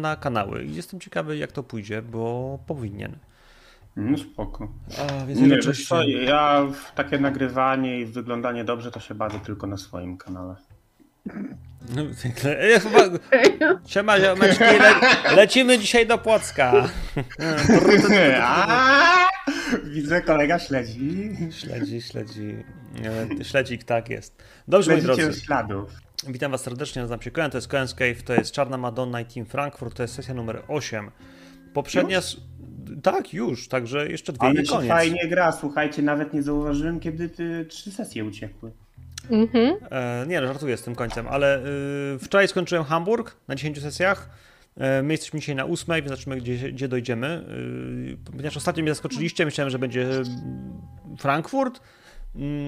na kanały i jestem ciekawy, jak to pójdzie, bo powinien. No spoko. A, więc Nie, wiesz co, ja w takie nagrywanie i wyglądanie dobrze to się bawię tylko na swoim kanale. No, chyba- Siema, ziomeczki, le, lecimy dzisiaj do Płocka. A, Widzę, kolega śledzi. Śledzi, śledzi. E, Śledzik, tak jest. Dobrze, moi Śledzicie drodzy. śladów. Witam Was serdecznie, nazywam się Koen, to jest Koen's Cave, to jest Czarna Madonna i Team Frankfurt, to jest sesja numer 8. Poprzednia... s- Tak, już, także jeszcze dwie Ale i się koniec. fajnie gra, słuchajcie, nawet nie zauważyłem, kiedy ty trzy sesje uciekły. Mhm. E, nie, no, żartuję z tym końcem, ale y, wczoraj skończyłem Hamburg na 10 sesjach. E, my jesteśmy dzisiaj na 8, więc zobaczymy, gdzie, gdzie dojdziemy. Y, ponieważ ostatnio mnie zaskoczyliście, myślałem, że będzie mm, Frankfurt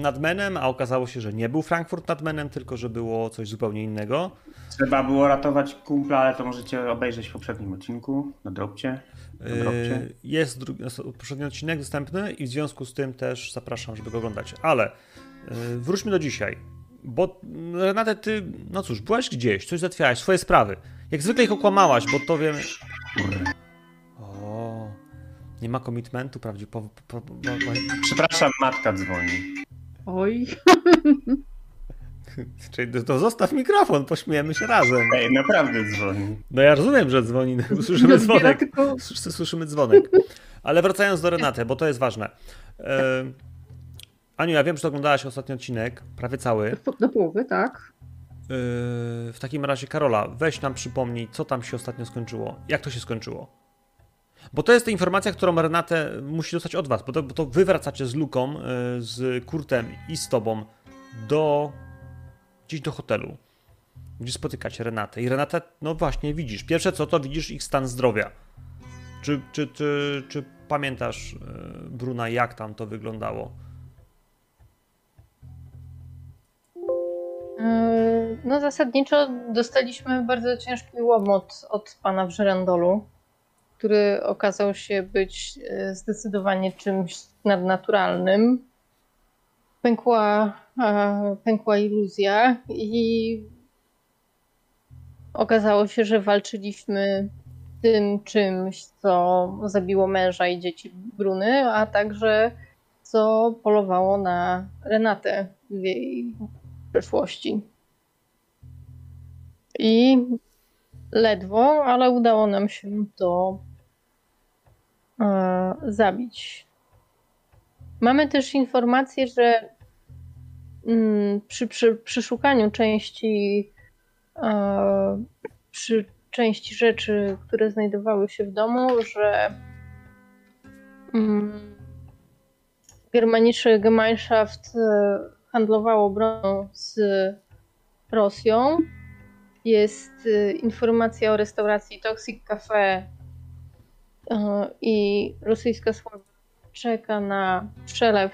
nad Menem, a okazało się, że nie był Frankfurt nad Menem, tylko że było coś zupełnie innego. Trzeba było ratować kumpla, ale to możecie obejrzeć w poprzednim odcinku na dropcie. Na dropcie. Y, Jest drugi, jest poprzedni odcinek dostępny i w związku z tym też zapraszam, żeby go oglądać. Ale y, wróćmy do dzisiaj. Bo mm, Renate, ty, no cóż, byłaś gdzieś, coś załatwiałaś, swoje sprawy. Jak zwykle ich okłamałaś, bo to wiem. O, nie ma komitmentu, prawdziwie. Po, po, po, po, Przepraszam, matka dzwoni. Oj. czyli to, to zostaw mikrofon, pośmiejemy się razem. Ej, naprawdę dzwoni. No ja rozumiem, że dzwoni, słyszymy Nie odbiera, dzwonek. tylko- Wszyscy słyszymy dzwonek. Ale wracając do Renaty, bo to jest ważne. E, Aniu, ja wiem, że oglądałaś ostatni odcinek, prawie cały. Do, do połowy, tak. E, w takim razie, Karola, weź nam przypomnij, co tam się ostatnio skończyło. Jak to się skończyło? Bo to jest ta informacja, którą Renatę musi dostać od was, bo to, bo to wy wracacie z Luką, e, z Kurtem i z tobą do gdzieś do hotelu, gdzie spotykacie Renatę. I Renatę, no właśnie, widzisz. Pierwsze co, to widzisz ich stan zdrowia. Czy, czy, czy, czy pamiętasz, e, Bruna, jak tam to wyglądało? Yy, No zasadniczo dostaliśmy bardzo ciężki łomot od pana w żerandolu, który okazał się być yy, zdecydowanie czymś nadnaturalnym. Pękła, e, pękła iluzja i okazało się, że walczyliśmy tym czymś, co zabiło męża i dzieci Bruny, a także co polowało na Renatę w jej przeszłości. I ledwo, ale udało nam się to e, zabić. Mamy też informację, że mm, przy, przy, przy szukaniu części e, przy części rzeczy, które znajdowały się w domu, że mm, germanische Gemeinschaft e, handlowało bronią z Rosją. Jest e, informacja o restauracji Toxic Cafe e, i rosyjska sława czeka na przelew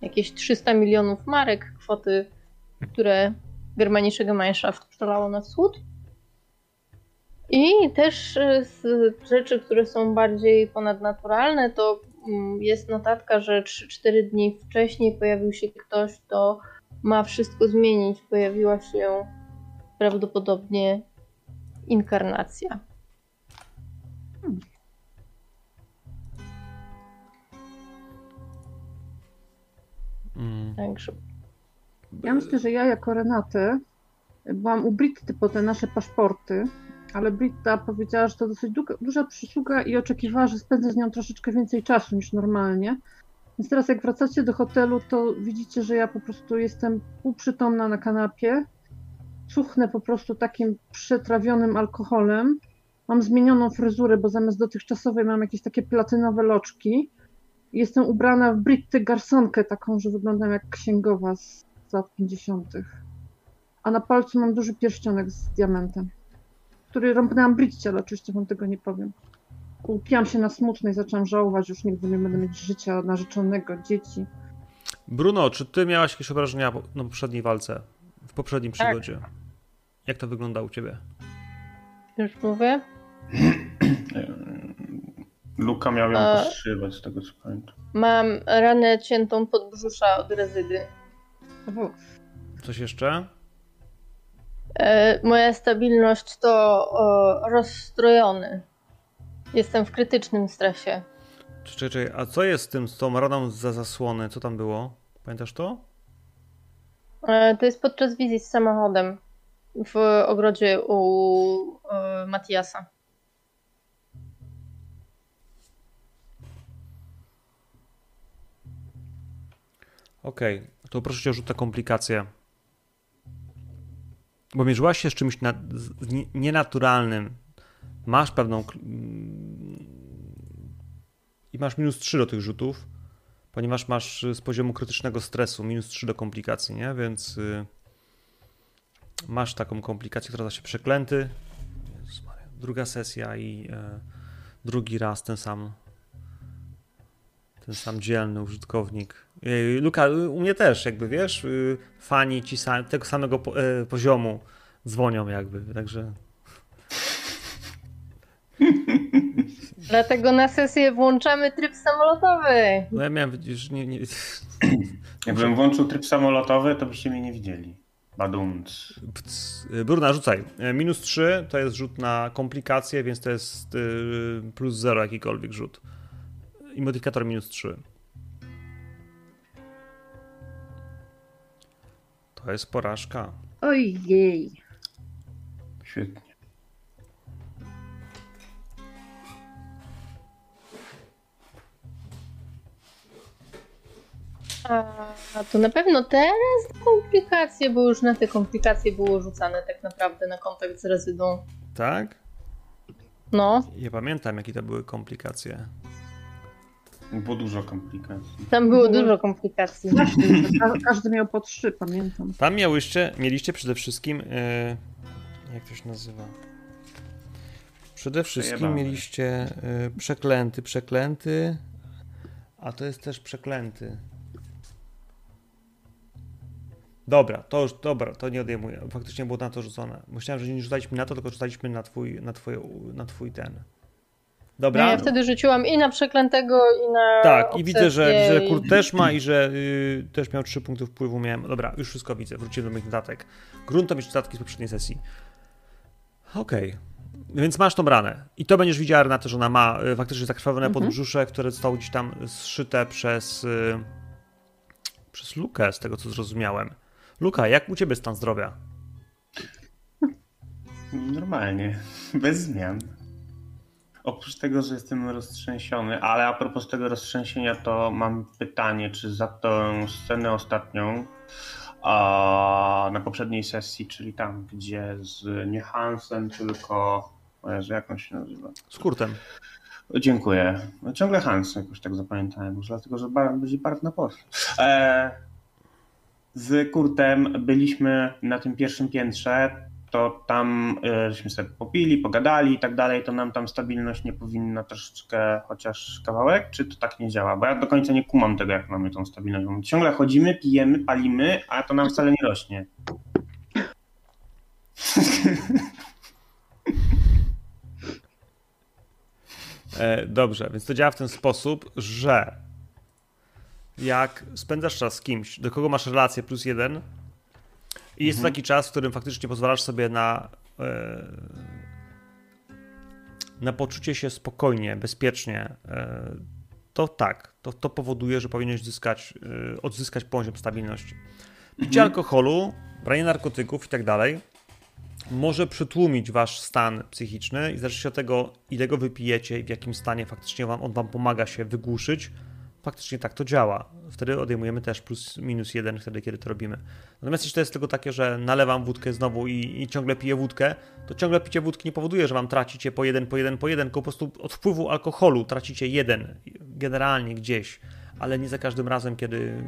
jakieś 300 milionów marek, kwoty, które germanische Gemeinschaft przelało na wschód. I też e, z rzeczy, które są bardziej ponadnaturalne, to mm, jest notatka, że 3-4 dni wcześniej pojawił się ktoś, kto ma wszystko zmienić. Pojawiła się prawdopodobnie inkarnacja. Mm. Także Ja myślę, że ja jako Renaty byłam u Britty po te nasze paszporty, ale Britta powiedziała, że to dosyć duża przysługa i oczekiwała, że spędzę z nią troszeczkę więcej czasu niż normalnie. Więc teraz jak wracacie do hotelu, to widzicie, że ja po prostu jestem półprzytomna na kanapie. Cuchnę po prostu takim przetrawionym alkoholem. Mam zmienioną fryzurę, bo zamiast dotychczasowej mam jakieś takie platynowe loczki. Jestem ubrana w Britty garsonkę, taką, że wyglądam jak księgowa z lat 50. A na palcu mam duży pierścionek z diamentem, który rąbnęłam Britcie, ale oczywiście wam tego nie powiem. Upiłam się na smutno i zaczęłam żałować, już nigdy nie będę mieć życia narzeczonego, dzieci. Bruno, czy ty miałaś jakieś obrażenia na poprzedniej walce? W poprzedniej Tak. przygodzie? Jak to wygląda u ciebie? już mówię. Luka miał ją poszywać, z tego co pamiętam. Mam ranę ciętą pod brzusza od rezydy. Coś jeszcze? E, moja stabilność to o, rozstrojony. Jestem w krytycznym stresie. Czekaj, czekaj, a co jest z tym, z tą raną za zasłony? Co tam było? Pamiętasz to? E, to jest podczas wizji z samochodem w ogrodzie u e, Matiasa. Okej, to proszę cię o rzut komplikację. Bo mierzyłaś się z czymś na, z nie- nienaturalnym. Masz pewną. mm, I masz minus 3 do tych rzutów, ponieważ masz y, z poziomu krytycznego stresu minus 3 do komplikacji, nie? Więc y, masz taką komplikację, która nazywa się przeklęty. Druga sesja i e, drugi raz ten sam ten sam dzielny użytkownik. Ej, Luka, u mnie też, jakby wiesz, y, fani ci tego samego e, poziomu dzwonią, jakby, także. Dlatego na sesję włączamy tryb samolotowy. No ja miałem, już nie, nie, Jakbym włączył tryb samolotowy, to byście mnie nie widzieli. Badumc. Bruna, rzucaj. E, Minus 3 to jest rzut na komplikacje, więc to jest y, plus 0 jakikolwiek rzut. I modyfikator minus 3. To jest porażka. Ojej. Świetnie. A to na pewno teraz komplikacje, bo już na te komplikacje było rzucane tak naprawdę na kontakt z rezydą. Tak? No, Ja pamiętam, jakie to były komplikacje. Było dużo komplikacji. tam było dużo komplikacji. Każdy miał po trzy, pamiętam. Tam miałyście, mieliście przede wszystkim. e, jak to się nazywa? Przede wszystkim mieliście e, przeklęty, przeklęty. A to jest też przeklęty. Dobra, to już, dobra, to nie odejmuję. Faktycznie było na to rzucone. Myślałem, że nie rzucaliśmy na to, tylko rzucaliśmy na twój, na twoje, na twój ten. Dobra. No, ja wtedy rzuciłam i na przeklętego, i na. Tak, i widzę, że, obsesję, że i- Kurt też ma i że y, też miał 3 punktów wpływu. Miałem. Dobra, już wszystko widzę. Wróciłem do moich notatek. Gruntowić notatki z poprzedniej sesji. Okej. Więc masz tą ranę. I to będziesz widziała, Renata, że ona ma y, faktycznie zakrwawione Mhm. podbrzusze, które zostało gdzieś tam zszyte przez, y, przez Lukę, z tego co zrozumiałem. Luka, jak u ciebie stan zdrowia? Normalnie, bez zmian. Oprócz tego, że jestem roztrzęsiony, ale a propos tego roztrzęsienia, to mam pytanie, czy za tą scenę ostatnią a, na poprzedniej sesji, czyli tam, gdzie z nie Hansen, tylko. Jezu, jak on się nazywa? Z Kurtem. Dziękuję. Ciągle Hansen, jakoś tak zapamiętałem, może dlatego, że bar, będzie bardzo na poszło. E, z Kurtem byliśmy na tym pierwszym piętrze, to tam e, żeśmy sobie popili, pogadali i tak dalej, to nam tam stabilność nie powinna troszeczkę chociaż kawałek, czy to tak nie działa? Bo ja do końca nie kumam tego, jak mamy tą stabilność. My Ciągle chodzimy, pijemy, palimy, a to nam wcale nie rośnie. E, dobrze, więc to działa w ten sposób, że jak spędzasz czas z kimś, do kogo masz relację plus jeden, i jest to Mhm. taki czas, w którym faktycznie pozwalasz sobie na, e, na poczucie się spokojnie, bezpiecznie, e, to tak, to, to powoduje, że powinieneś zyskać, e, odzyskać poziom stabilności. Picie Mhm. alkoholu, branie narkotyków i tak dalej może przytłumić wasz stan psychiczny i zależy się od tego, ile go wypijecie i w jakim stanie faktycznie wam, on wam pomaga się wygłuszyć. Faktycznie tak to działa. Wtedy odejmujemy też plus minus jeden wtedy, kiedy to robimy. Natomiast jeśli to jest tylko takie, że nalewam wódkę znowu i, i ciągle piję wódkę, to ciągle picie wódki nie powoduje, że wam tracicie po jeden, po jeden, po jeden, tylko po prostu od wpływu alkoholu tracicie jeden, generalnie gdzieś, ale nie za każdym razem, kiedy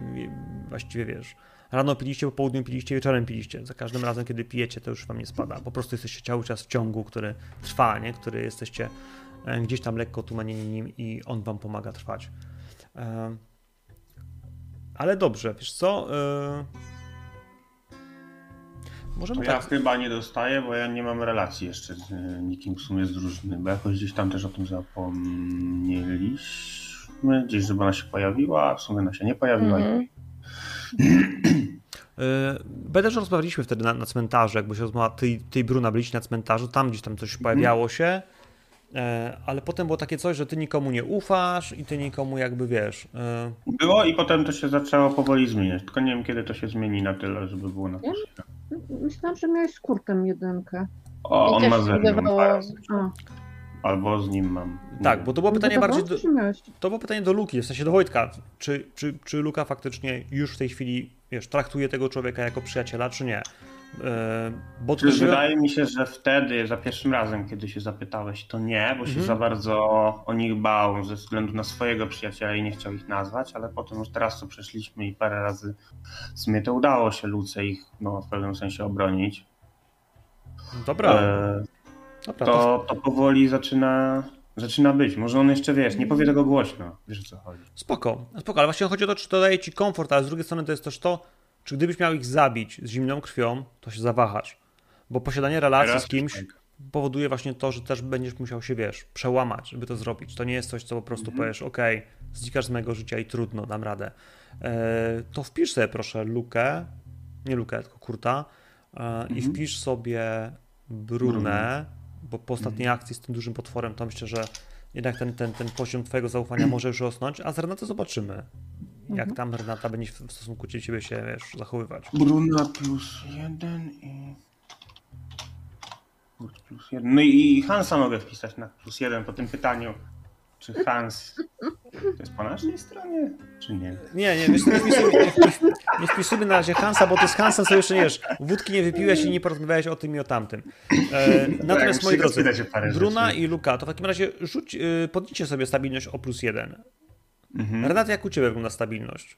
właściwie wiesz, Rano piliście, po południu piliście, wieczorem piliście. Za każdym razem, kiedy pijecie, to już wam nie spada. Po prostu jesteście cały czas w ciągu, który trwa, nie? Który jesteście e, gdzieś tam lekko tumanieni nim i on wam pomaga trwać. E, Ale dobrze, wiesz co? E, Możemy To ja tak. chyba nie dostaję, bo ja nie mam relacji jeszcze z e, nikim w sumie z drużyny, bo jakoś gdzieś tam też o tym zapomnieliśmy, gdzieś żeby ona się pojawiła, a w sumie ona się nie pojawiła. Mhm. Będę, że rozmawialiśmy wtedy na, na cmentarzu, jakby się rozmowa, ty, ty i Bruna byliście na cmentarzu, tam gdzieś tam coś pojawiało się, ale potem było takie coś, że ty nikomu nie ufasz i ty nikomu jakby wiesz. e, Było i potem to się zaczęło powoli zmieniać. Tylko nie wiem, kiedy to się zmieni na tyle, żeby było na plus. Myślałam, że miałeś z kurtem jedynkę. O, on ma ze mną Albo z nim mam. Tak, bo to było pytanie wydawało bardziej do, to było pytanie do Luki, w sensie do Wojtka. Czy, czy, czy Luka faktycznie już w tej chwili, wiesz, traktuje tego człowieka jako przyjaciela, czy nie? E, Bo to wydaje mi się, że wtedy, za pierwszym razem, kiedy się zapytałeś, to nie, bo się Mhm. za bardzo o nich bał ze względu na swojego przyjaciela i nie chciał ich nazwać, ale potem już teraz co przeszliśmy i parę razy w sumie to udało się Luce ich no, w pewnym sensie obronić. Dobra, E, dobra, to to, to powoli zaczyna, zaczyna być. Może on jeszcze wiesz, nie powie tego głośno. Wiesz o co chodzi. Spoko, spoko, ale właśnie chodzi o to, czy to daje ci komfort, ale z drugiej strony to jest też to, czy gdybyś miał ich zabić z zimną krwią, to się zawahasz. Bo posiadanie relacji Teraz z kimś tak. powoduje właśnie to, że też będziesz musiał się, wiesz, przełamać, żeby to zrobić. To nie jest coś, co po prostu powiesz, ok, znikasz z mojego życia i trudno, dam radę. E, to wpisz sobie proszę Lukę, nie Lukę, tylko Kurta e, i Mhm. wpisz sobie Brunę, bo po ostatniej Mhm. akcji z tym dużym potworem to myślę, że jednak ten, ten, ten poziom twojego zaufania może już rosnąć, a z Renatą zobaczymy, jak Mhm. tam Renata będzie w stosunku do ciebie się, wiesz, zachowywać. Bruna plus jeden i... Kurt plus jeden. No i Hansa mogę wpisać na plus jeden po tym pytaniu, czy Hans to jest po naszej stronie, czy nie? Nie, nie, wiesz, nie, wpisujmy, nie, wpis, nie wpisujmy na razie Hansa, bo ty z Hansem sobie jeszcze nie wiesz, wódki nie wypiłeś i nie porozmawiałeś o tym i o tamtym. E, natomiast, moi drodzy, Bruna rzeczy. i Luka, to w takim razie rzuć, y, podnijcie sobie stabilność o plus jeden. Mhm. Renata, jak u ciebie wygląda stabilność?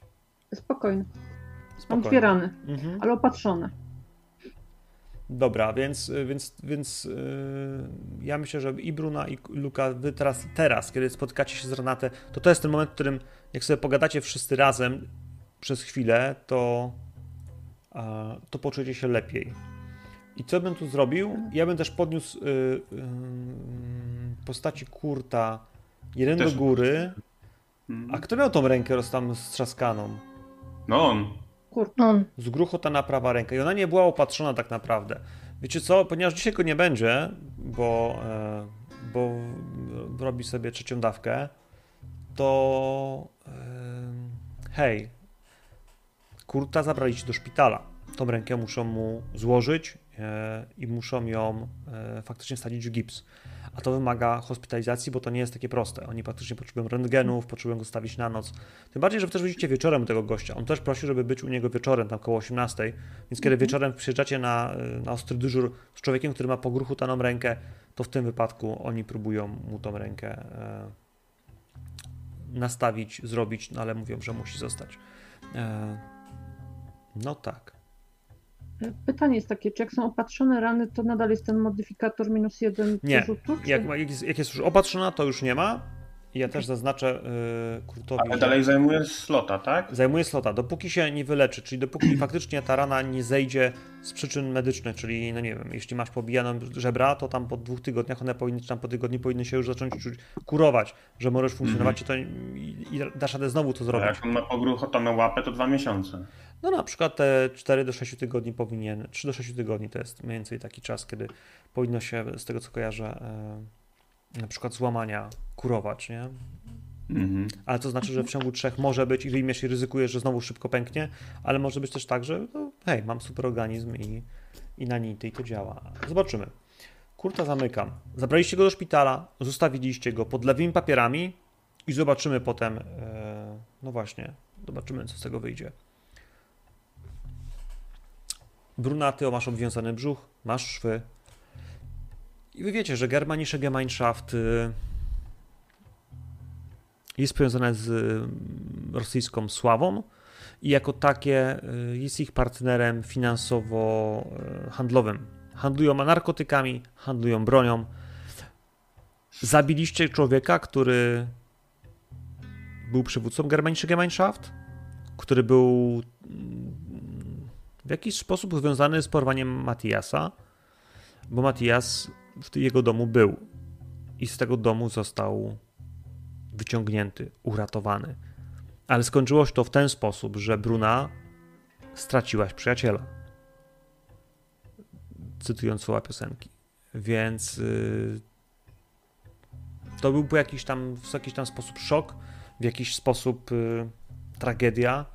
Spokojnie. Mam Spokojnie. dwie rany, Mhm. ale opatrzone. Dobra, więc, więc, więc yy, ja myślę, że i Bruna, i Luka, wy teraz, teraz, kiedy spotkacie się z Renatę, to to jest ten moment, w którym jak sobie pogadacie wszyscy razem przez chwilę, to, a, to poczujecie się lepiej. I co bym tu zrobił? Ja bym też podniósł y, y, postaci Kurta jeden Też- do góry. A kto miał tą rękę roz tam strzaskaną? No on. On. z gruchota na prawa ręka i ona nie była opatrzona tak naprawdę. Wiecie co, ponieważ dzisiaj go nie będzie, bo, e, bo robi sobie trzecią dawkę, to e, hej, Kurta zabraliście do szpitala. Tą rękę muszą mu złożyć i muszą ją e, faktycznie wsadzić w gips. A to wymaga hospitalizacji, bo to nie jest takie proste. Oni faktycznie potrzebują rentgenów, potrzebują go stawić na noc. Tym bardziej, że wy też widzicie wieczorem tego gościa. On też prosi, żeby być u niego wieczorem, tam koło 18. Więc kiedy wieczorem przyjeżdżacie na, na ostry dyżur z człowiekiem, który ma po gruchu taną rękę, to w tym wypadku oni próbują mu tą rękę e, nastawić, zrobić, no ale mówią, że musi zostać. E, no tak. Pytanie jest takie, czy jak są opatrzone rany, to nadal jest ten modyfikator minus jeden Nie. rzutu? Czy... Jak, jak, jest, jak jest już opatrzona, to już nie ma. I ja też zaznaczę y, Kurtowi, Ale dalej zajmuje slota, tak? zajmuje slota, dopóki się nie wyleczy, czyli dopóki faktycznie ta rana nie zejdzie z przyczyn medycznych, czyli no nie wiem, jeśli masz pobijaną żebra, to tam po dwóch tygodniach one powinny, czy tam po tygodniu powinny się już zacząć czuć, kurować, że możesz funkcjonować to i, i dasz radę znowu to A zrobić. jak on ma pogruchotaną łapę, to dwa miesiące. No na przykład te 4 do 6 tygodni powinien, 3 do 6 tygodni to jest mniej więcej taki czas, kiedy powinno się, z tego co kojarzę, e, na przykład złamania kurować, nie? Mhm. Ale to znaczy, że w ciągu trzech może być, jeżeli jeśli ryzykujesz, że znowu szybko pęknie, ale może być też tak, że no, hej, mam super organizm i, i na nity i to działa. Zobaczymy. Kurta zamykam. Zabraliście go do szpitala, zostawiliście go pod lewymi papierami i zobaczymy potem, e, no właśnie, zobaczymy co z tego wyjdzie. Brunaty, masz obwiązany brzuch, masz szwy. I wy wiecie, że Germanische Gemeinschaft y, jest powiązane z y, rosyjską sławą i jako takie y, jest ich partnerem finansowo-handlowym. Handlują narkotykami, handlują bronią. Zabiliście człowieka, który był przywódcą Germanische Gemeinschaft, który był mm, w jakiś sposób związany z porwaniem Matiasa, bo Matias w jego domu był i z tego domu został wyciągnięty, uratowany. Ale skończyło się to w ten sposób, że Bruna straciłaś przyjaciela. Cytując słowa piosenki. Więc yy, to byłby jakiś tam, w jakiś tam sposób szok, w jakiś sposób yy, tragedia.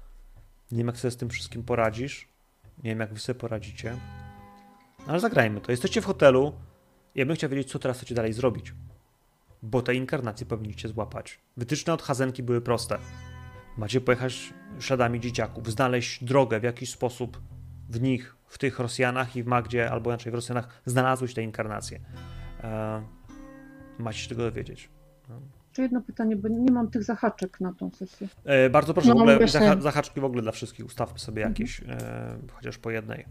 Nie wiem, jak sobie z tym wszystkim poradzisz. Nie wiem, jak wy sobie poradzicie. Ale zagrajmy to. Jesteście w hotelu. Ja bym chciał wiedzieć, co teraz chcecie dalej zrobić. Bo te inkarnacje powinniście złapać. Wytyczne od Hazenki były proste. Macie pojechać śladami dzieciaków, znaleźć drogę w jakiś sposób w nich, w tych Rosjanach i w Magdzie, albo inaczej w Rosjanach, znalazłeś te inkarnacje. E, macie się tego dowiedzieć. Czy jedno pytanie, bo nie mam tych zahaczek na tą sesję. E, bardzo proszę, No, w ogóle zaha zahaczki w ogóle dla wszystkich. Ustawmy sobie jakieś, e, chociaż po jednej.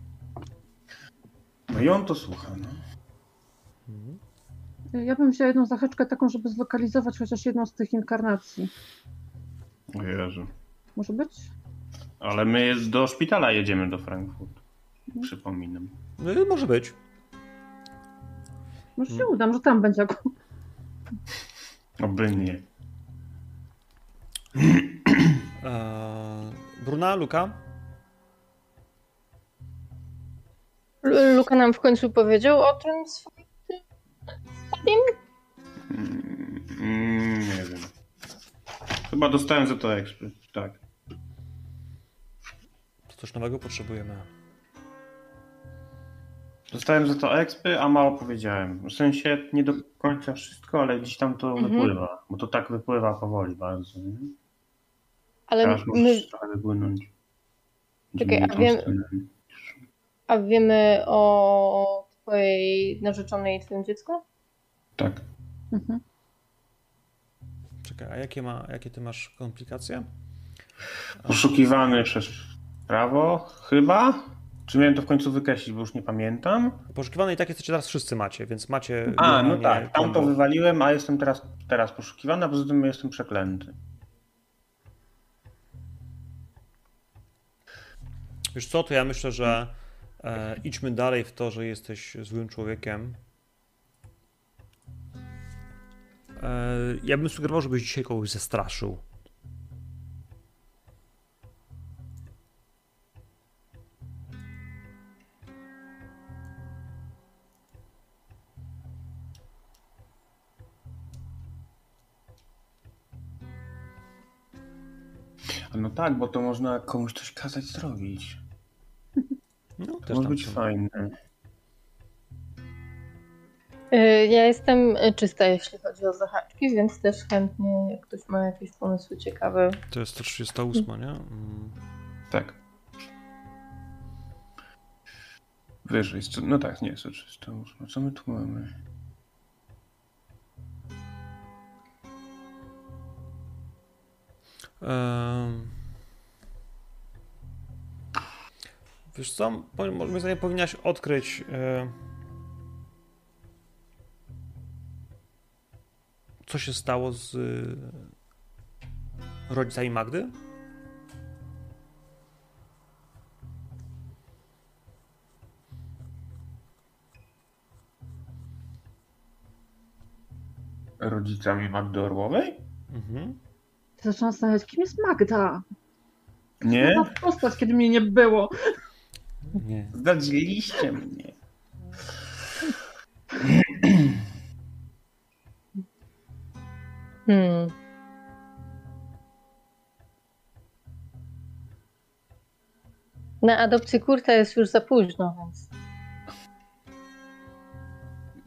No i on to słucha, no. Ja bym wzięła jedną zahaczkę taką, żeby zlokalizować chociaż jedną z tych inkarnacji. O Jezu. Może być? Ale my do szpitala jedziemy do Frankfurt. Przypominam. No, i może być. Może się uda, że tam będzie akurat. Oby nie. Bruna, Luka? Luka nam w końcu powiedział o tym swoim tym? Mm, mm, nie wiem. Chyba dostałem za to ekspert, tak. To coś nowego potrzebujemy. Dostałem za to expy, a mało powiedziałem. W sensie nie do końca wszystko, ale gdzieś tam to Mhm. wypływa. Bo to tak wypływa powoli bardzo. Nie? Ale Teraz my, trochę wypłynąć. Czekaj, a wiem- a wiemy o twojej narzeczonej i twoim dziecku? Tak. Mhm. Czekaj, a jakie, ma, jakie ty masz komplikacje? Poszukiwany przez prawo, chyba? Czy miałem to w końcu wykreślić, bo już nie pamiętam? Poszukiwane i tak jesteście teraz wszyscy macie, więc macie... A, no tak, tam to wywaliłem, a jestem teraz, teraz poszukiwany, a poza tym jestem przeklęty. Wiesz co, to ja myślę, że e, idźmy dalej w to, że jesteś złym człowiekiem. Ja bym sugerował, żebyś dzisiaj kogoś zestraszył. A no tak, bo to można komuś coś kazać zrobić. No, To może być fajne. Y, Ja jestem czysta, jeśli chodzi o zahaczki, więc też chętnie, jak ktoś ma jakieś pomysły ciekawe. To jest 138, nie? Mm. Tak. Wyżej, no tak, nie, 138. Co my tu mamy? Em. Wiesz co, moim zdaniem powinnaś odkryć e, co się stało z e, rodzicami Magdy? Rodzicami Magdy Orłowej? Mhm. Zaczęłam zastanawiać, kim jest Magda? Nie? Ma postać, kiedy mnie nie było. Nie. Zdradziliście mnie. Hmm. Na adopcję kurta jest już za późno, więc.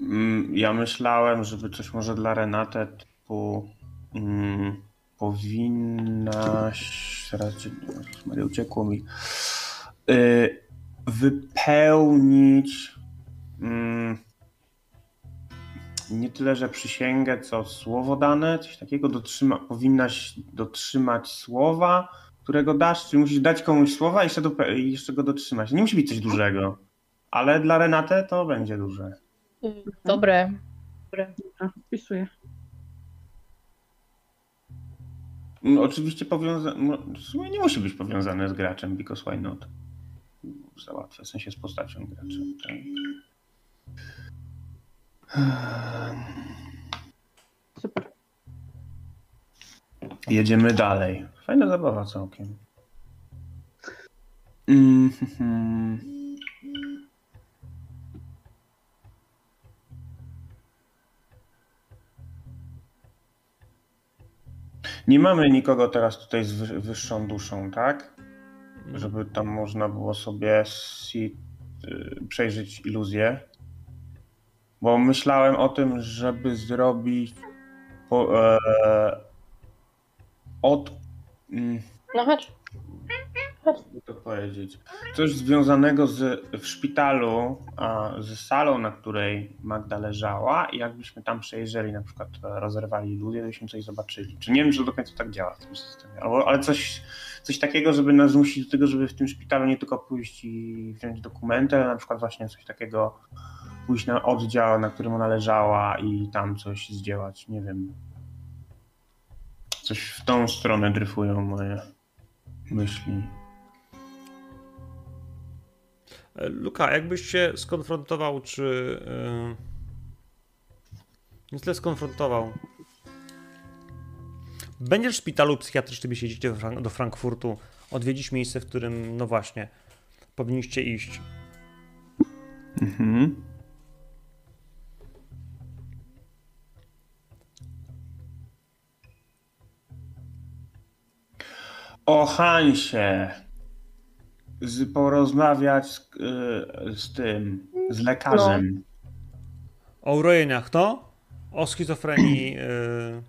Mm, Ja myślałem, żeby coś może dla Renate typu mm, powinnaś teraz Maria, uciekło mi y, wypełnić mm, nie tyle, że przysięgę, co słowo dane, coś takiego dotrzyma, powinnaś dotrzymać słowa, którego dasz, czyli musisz dać komuś słowa i jeszcze, i jeszcze go dotrzymać. Nie musi być coś dużego, ale dla Renate to będzie duże. Dobre. Dobra, wpisuję. No, Oczywiście powiązane. W sumie nie musi być powiązane z graczem, because why not? Załatwia, w sensie z postacią gracza. Tak. Super. Jedziemy dalej. Fajna zabawa całkiem. Mm, hmm. Nie mamy nikogo teraz tutaj z wy- wyższą duszą, tak? Żeby tam można było sobie si- y, przejrzeć iluzję. Bo myślałem o tym, żeby zrobić po, e, od. Mm, No chodź. jakby to powiedzieć, coś związanego z, w szpitalu, a, z salą, na której Magda leżała i jakbyśmy tam przejrzeli, na przykład e, rozerwali iluzję, to byśmy coś zobaczyli. Czy nie wiem, czy do końca tak działa w tym systemie, Albo, ale coś, coś takiego, żeby nas zmusić do tego, żeby w tym szpitalu nie tylko pójść i wziąć dokumenty, ale na przykład właśnie coś takiego pójść na oddział, na którym ona leżała i tam coś zdziełać, nie wiem. Coś w tą stronę dryfują moje myśli. E, Luka, jakbyś się skonfrontował, czy. Yy... Nie tyle skonfrontował. Będziesz w szpitalu psychiatrycznym, jeśli jedziecie do Frankfurtu, odwiedzić miejsce, w którym, no właśnie, powinniście iść. Mhm. O Hansie. Z, porozmawiać z, y, z tym, z lekarzem. O urojeniach, no? O schizofrenii. Yy...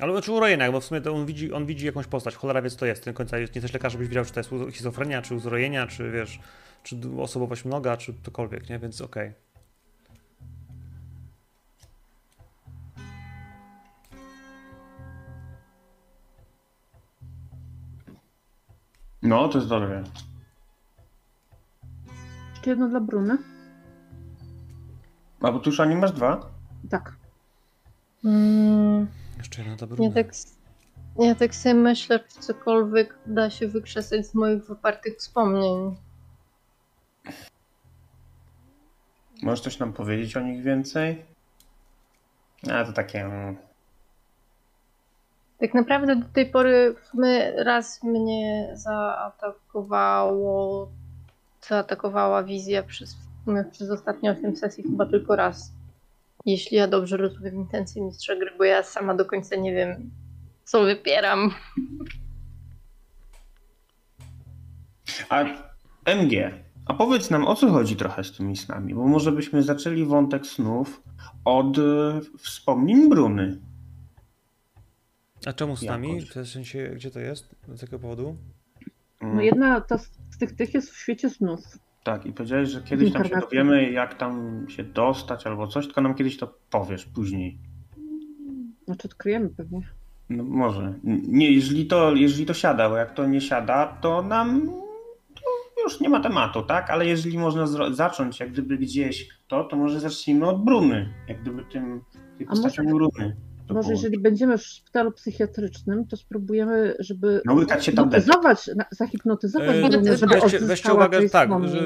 Ale znaczy urojeniach, bo w sumie to on widzi, on widzi jakąś postać. Cholera wie, co to jest. Ten końca nie jesteś lekarz, żebyś wiedział, czy to jest schizofrenia, czy uzrojenia, czy wiesz, czy osobowość mnoga, czy cokolwiek, nie? Więc okej. No, to jest dobre. Jeszcze jedno dla Bruny. A bo tu już nie masz dwa? Tak. Mm, Jeszcze jedna ta ja, tak, ja tak sobie myślę, czy cokolwiek da się wykrzesać z moich wypartych wspomnień. Możesz coś nam powiedzieć o nich więcej? A to takie. mm, Tak naprawdę do tej pory sumie raz mnie zaatakowało, zaatakowała wizja przez, sumie przez ostatnie 8 sesji chyba tylko raz. Jeśli ja dobrze rozumiem intencje mistrza gry, bo ja sama do końca nie wiem, co wypieram. A MG, a powiedz nam o co chodzi trochę z tymi snami, bo może byśmy zaczęli wątek snów od e, wspomnień Bruny. A czemu z nami? W sensie, gdzie to jest? Z jakiego powodu? Mm, No jedna ta z z tych tych jest w świecie snów. Tak, i powiedziałeś, że kiedyś tam się dowiemy, jak tam się dostać albo coś, tylko nam kiedyś to powiesz później. Znaczy odkryjemy pewnie. No może. Nie, jeżeli to, jeżeli to siada, bo jak to nie siada, to nam to już nie ma tematu, tak? Ale jeżeli można zacząć jak gdyby gdzieś to, to może zacznijmy od Bruny. Jak gdyby tym, A postacią może- Bruny. To Może było. jeżeli będziemy w szpitalu psychiatrycznym, to spróbujemy, żeby No, łykać się tabletki. hipnotyzować, na- zahipnotyzować Yy, żeby weźcie, weźcie uwagę, tak, wspomnień. że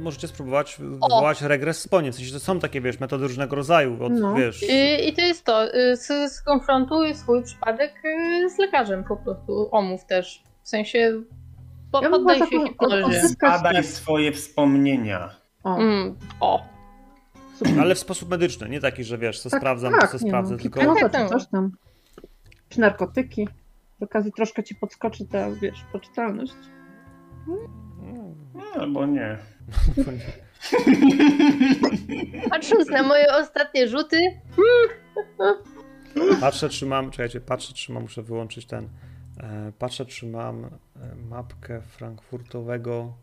możecie spróbować wywołać regres wspomnień. W sensie, że są takie, wiesz, metody różnego rodzaju. Od, No. wiesz, I, i to jest to. y, Skonfrontuj swój przypadek y, z lekarzem po prostu. Omów też. W sensie po, Ja poddaj się hipnozie. Badaj swoje wspomnienia. O, Mm, o. super. ale w sposób medyczny, nie taki, że wiesz, co Tak, sprawdzam, tak, co nie sprawdzę, no, tylko... hipnoza Tak, czy coś tam. Czy narkotyki. Z okazji troszkę ci podskoczy ta, wiesz, poczytalność. No, albo nie. Patrząc na moje ostatnie rzuty, Patrzę, czy mam, czekajcie, patrzę, czy mam, muszę wyłączyć ten, e, patrzę, czy mam e, mapkę frankfurtowego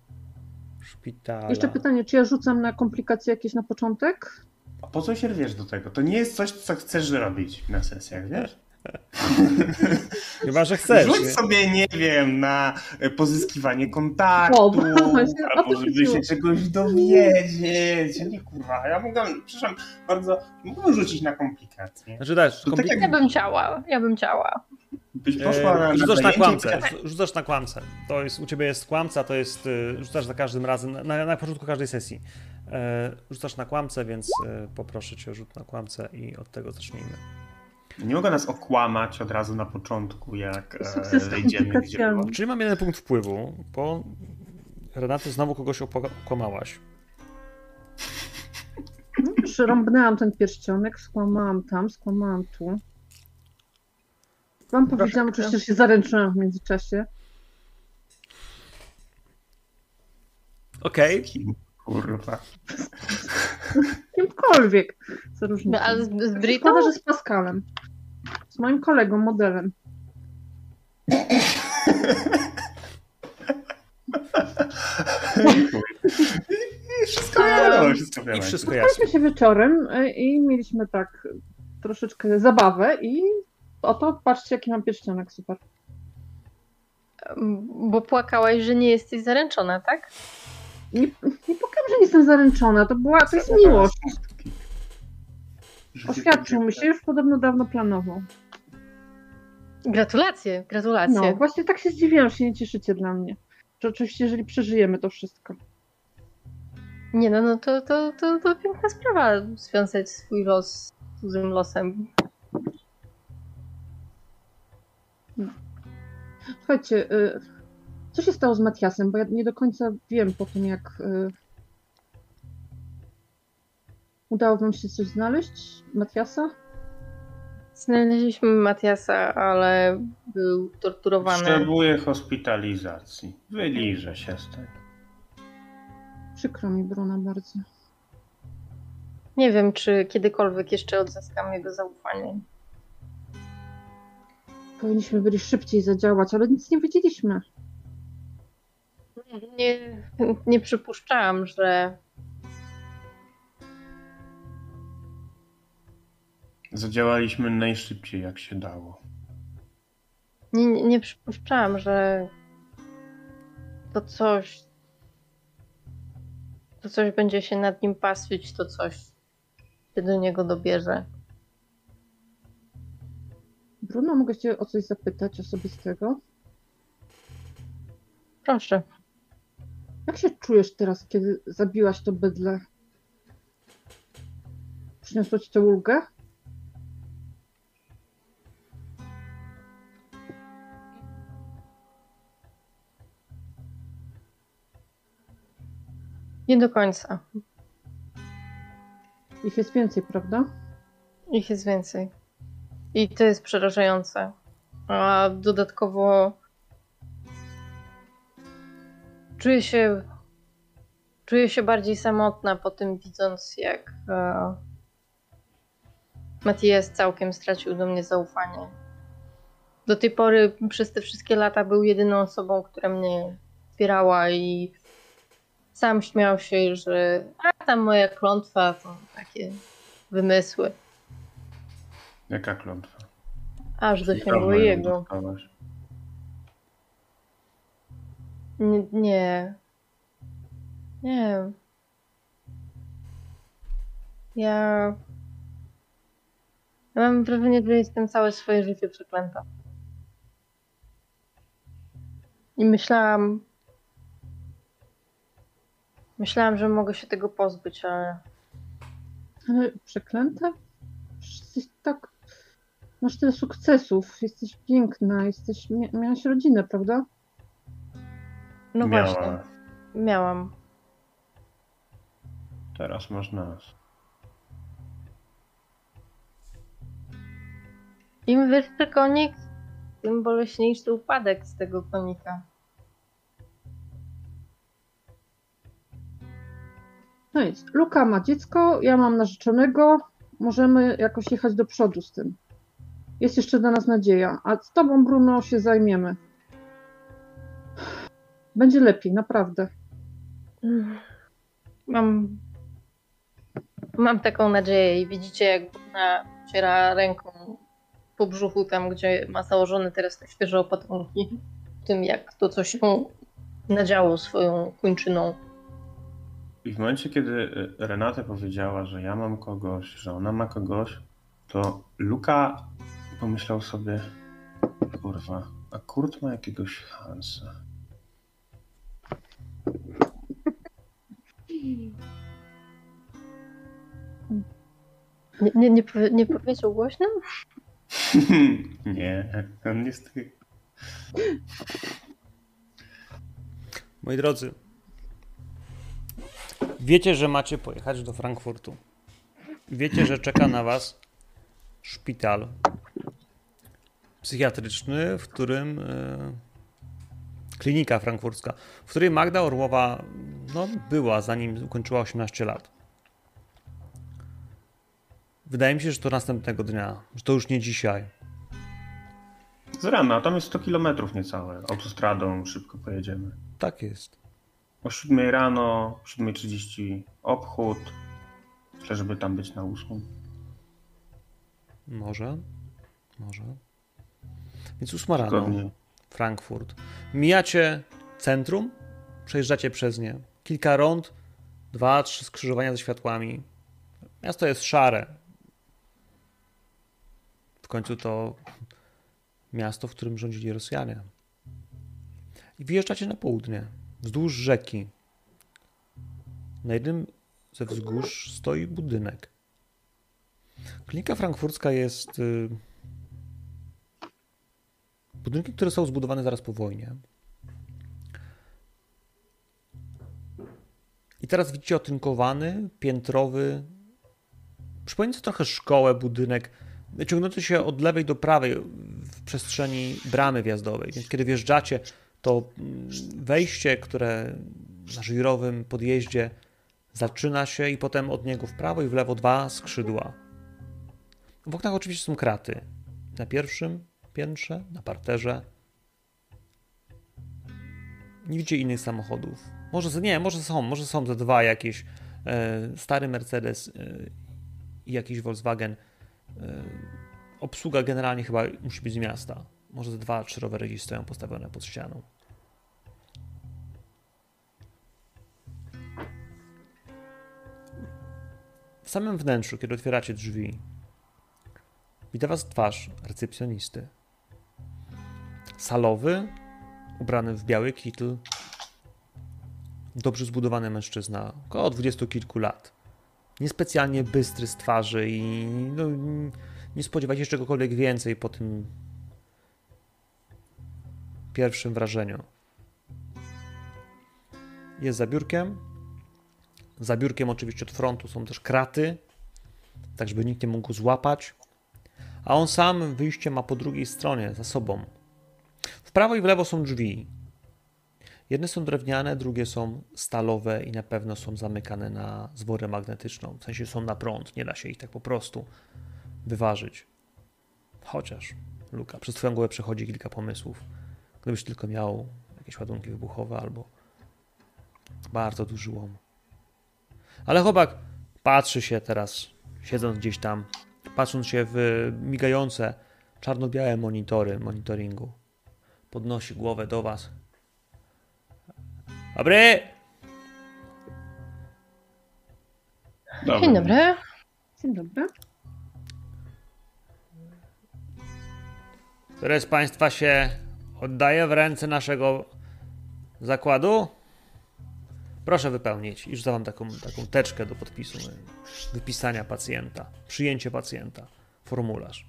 szpitala. Jeszcze pytanie, czy ja rzucam na komplikacje jakieś na początek? A po co się rwiesz do tego? To nie jest coś, co chcesz robić na sesjach, wiesz? Chyba, że chcesz. Rzuć nie? sobie, nie wiem, na pozyskiwanie kontaktu, O, właśnie, albo żeby się czegoś dowiedzieć. Nie kurwa, ja mogę, przepraszam bardzo, mógłbym rzucić na komplikacje. Znaczy dajesz, To tak komplik- jak- ja bym chciała. Ja bym chciała. Byś poszła na, E, na rzucasz na kłamcę. powiedziała- Rzucasz na kłamcę. To jest, u ciebie jest kłamca, to jest, e, rzucasz za każdym razem, na, na początku każdej sesji. E, rzucasz na kłamcę, więc e, poproszę cię o rzut na kłamcę i od tego zacznijmy. Nie mogę nas okłamać od razu na początku, jak wejdziemy gdzie. Czyli mam jeden punkt wpływu, bo Renaty, znowu kogoś okłamałaś. No, już rąbnęłam ten pierścionek, skłamałam tam, skłamałam tu. Wam powiedziałam oczywiście, że się zaręczyłam w międzyczasie. Okej. Kim? Kurwa. Kimkolwiek. Co różnica. No, ale z, z Britą? Szkoda, że z Pascalem. Z moim kolegą, modelem. I wszystko wiadomo, wszystko I wiadomo. wszystko jasne. Spotkaliśmy się wieczorem y, i mieliśmy tak troszeczkę zabawę i oto patrzcie jaki mam pierścionek, super. Bo płakałaś, że nie jesteś zaręczona, tak? Nie, nie powiem, że nie jestem zaręczona, to była, to jest miłość. Oświadczył mi się, już podobno dawno planował. Gratulacje, gratulacje. No, właśnie tak się zdziwiłam, że się nie cieszycie dla mnie. Że oczywiście, jeżeli przeżyjemy to wszystko. Nie no, no to, to, to, to piękna sprawa związać swój los z cudzym losem. Słuchajcie, y, co się stało z Matiasem? Bo ja nie do końca wiem po tym, jak y, udało wam się coś znaleźć Matiasa. Znaleźliśmy Matiasa, ale był torturowany. Potrzebuję hospitalizacji. Wyliżę się z tego. Przykro mi, Bruna, bardzo. Nie wiem, czy kiedykolwiek jeszcze odzyskam jego zaufanie. Powinniśmy byli szybciej zadziałać, ale nic nie wiedzieliśmy. Nie, nie przypuszczałam, że Zadziałaliśmy najszybciej jak się dało. nie, nie- nie przypuszczałam, że to coś to coś będzie się nad nim pastwić, to coś się do niego dobierze. Bruno, mogę cię o coś zapytać osobistego? Proszę. Jak się czujesz teraz, kiedy zabiłaś to bydle? Przyniosło ci to ulgę? Nie do końca. Ich jest więcej, prawda? Ich jest więcej. I to jest przerażające. A dodatkowo czuję się czuję się bardziej samotna po tym widząc jak e, Matthias całkiem stracił do mnie zaufanie. Do tej pory przez te wszystkie lata był jedyną osobą, która mnie wspierała i sam śmiał się, że a tam moja klątwa to takie wymysły. Jaka klątwa? Aż dosięgło jego. Nie, nie. Nie. Ja. Ja mam wrażenie, że jestem całe swoje życie przeklęta. I myślałam. Myślałam, że mogę się tego pozbyć, ale. Ale Jesteś tak... Masz tyle sukcesów, jesteś piękna, jesteś... Mia- miałaś rodzinę, prawda? No Miała. właśnie. Miałam. Teraz masz nas. Im wyższy konik, tym boleśniejszy upadek z tego konika. No nic, Luka ma dziecko, ja mam narzeczonego, możemy jakoś jechać do przodu z tym. Jest jeszcze dla nas nadzieja, a z tobą, Bruno, się zajmiemy. Będzie lepiej, naprawdę. Mam. Mam taką nadzieję i widzicie, jak Bruna ciera ręką po brzuchu, tam gdzie ma założone teraz te świeże opatrunki. Tym, jak to coś się nadziało swoją kończyną. I w momencie, kiedy y, Renata powiedziała, że ja mam kogoś, że ona ma kogoś, to Luka pomyślał sobie, kurwa, a Kurt ma jakiegoś Hansa. Nie, nie, nie, powie, nie powiedział głośno? nie, on jest taki... Moi drodzy, Wiecie, że macie pojechać do Frankfurtu. Wiecie, że czeka na was szpital psychiatryczny, w którym e, klinika frankfurcka, w której Magda Orłowa no, była, zanim ukończyła 18 lat. Wydaje mi się, że to następnego dnia, że to już nie dzisiaj. Z rana, tam jest 100 km niecałe. Autostradą szybko pojedziemy. Tak jest. O 7 rano, o 7.30 obchód. Myślę, żeby tam być na 8. Może. Może. Więc ósma rano. Frankfurt. Mijacie centrum, przejeżdżacie przez nie. Kilka rond, dwa, trzy skrzyżowania ze światłami. Miasto jest szare. W końcu to miasto, w którym rządzili Rosjanie. I wyjeżdżacie na południe, wzdłuż rzeki. Na jednym ze wzgórz stoi budynek. Klinika frankfurcka jest budynkiem, które są zbudowane zaraz po wojnie. I teraz widzicie otynkowany, piętrowy, przypominający trochę szkołę, budynek, ciągnący się od lewej do prawej w przestrzeni bramy wjazdowej. Więc kiedy wjeżdżacie, to mm, wejście, które na żwirowym podjeździe zaczyna się i potem od niego w prawo i w lewo dwa skrzydła. W oknach oczywiście są kraty. Na pierwszym piętrze, na parterze. Nie widzicie innych samochodów. Może nie, może są, może są ze dwa jakieś. E, stary Mercedes e, i jakiś Volkswagen. E, obsługa generalnie chyba musi być z miasta. Może ze dwa, trzy rowery gdzieś stoją postawione pod ścianą. W samym wnętrzu, kiedy otwieracie drzwi, wita was twarz recepcjonisty. Salowy, ubrany w biały kitl, dobrze zbudowany mężczyzna, około dwudziestu kilku lat. Niespecjalnie bystry z twarzy i no, nie spodziewajcie się czegokolwiek więcej po tym pierwszym wrażeniu. Jest za biurkiem. Za biurkiem oczywiście od frontu są też kraty, tak żeby nikt nie mógł go złapać. A on sam wyjście ma po drugiej stronie, za sobą. Prawo i w lewo są drzwi. Jedne są drewniane, drugie są stalowe i na pewno są zamykane na zworę magnetyczną. W sensie są na prąd, nie da się ich tak po prostu wyważyć. Chociaż, Luka, przez twoją głowę przechodzi kilka pomysłów. Gdybyś tylko miał jakieś ładunki wybuchowe albo bardzo duży łom. Ale chłopak patrzy się teraz, siedząc gdzieś tam, patrząc się w migające czarno-białe monitory monitoringu. Podnosi głowę do was. Dobry! Dzień dobry. Dzień dobry. Które z Państwa się oddaje w ręce naszego zakładu? Proszę wypełnić. Już dawam taką, taką teczkę do podpisu. Wypisania pacjenta, przyjęcie pacjenta, formularz.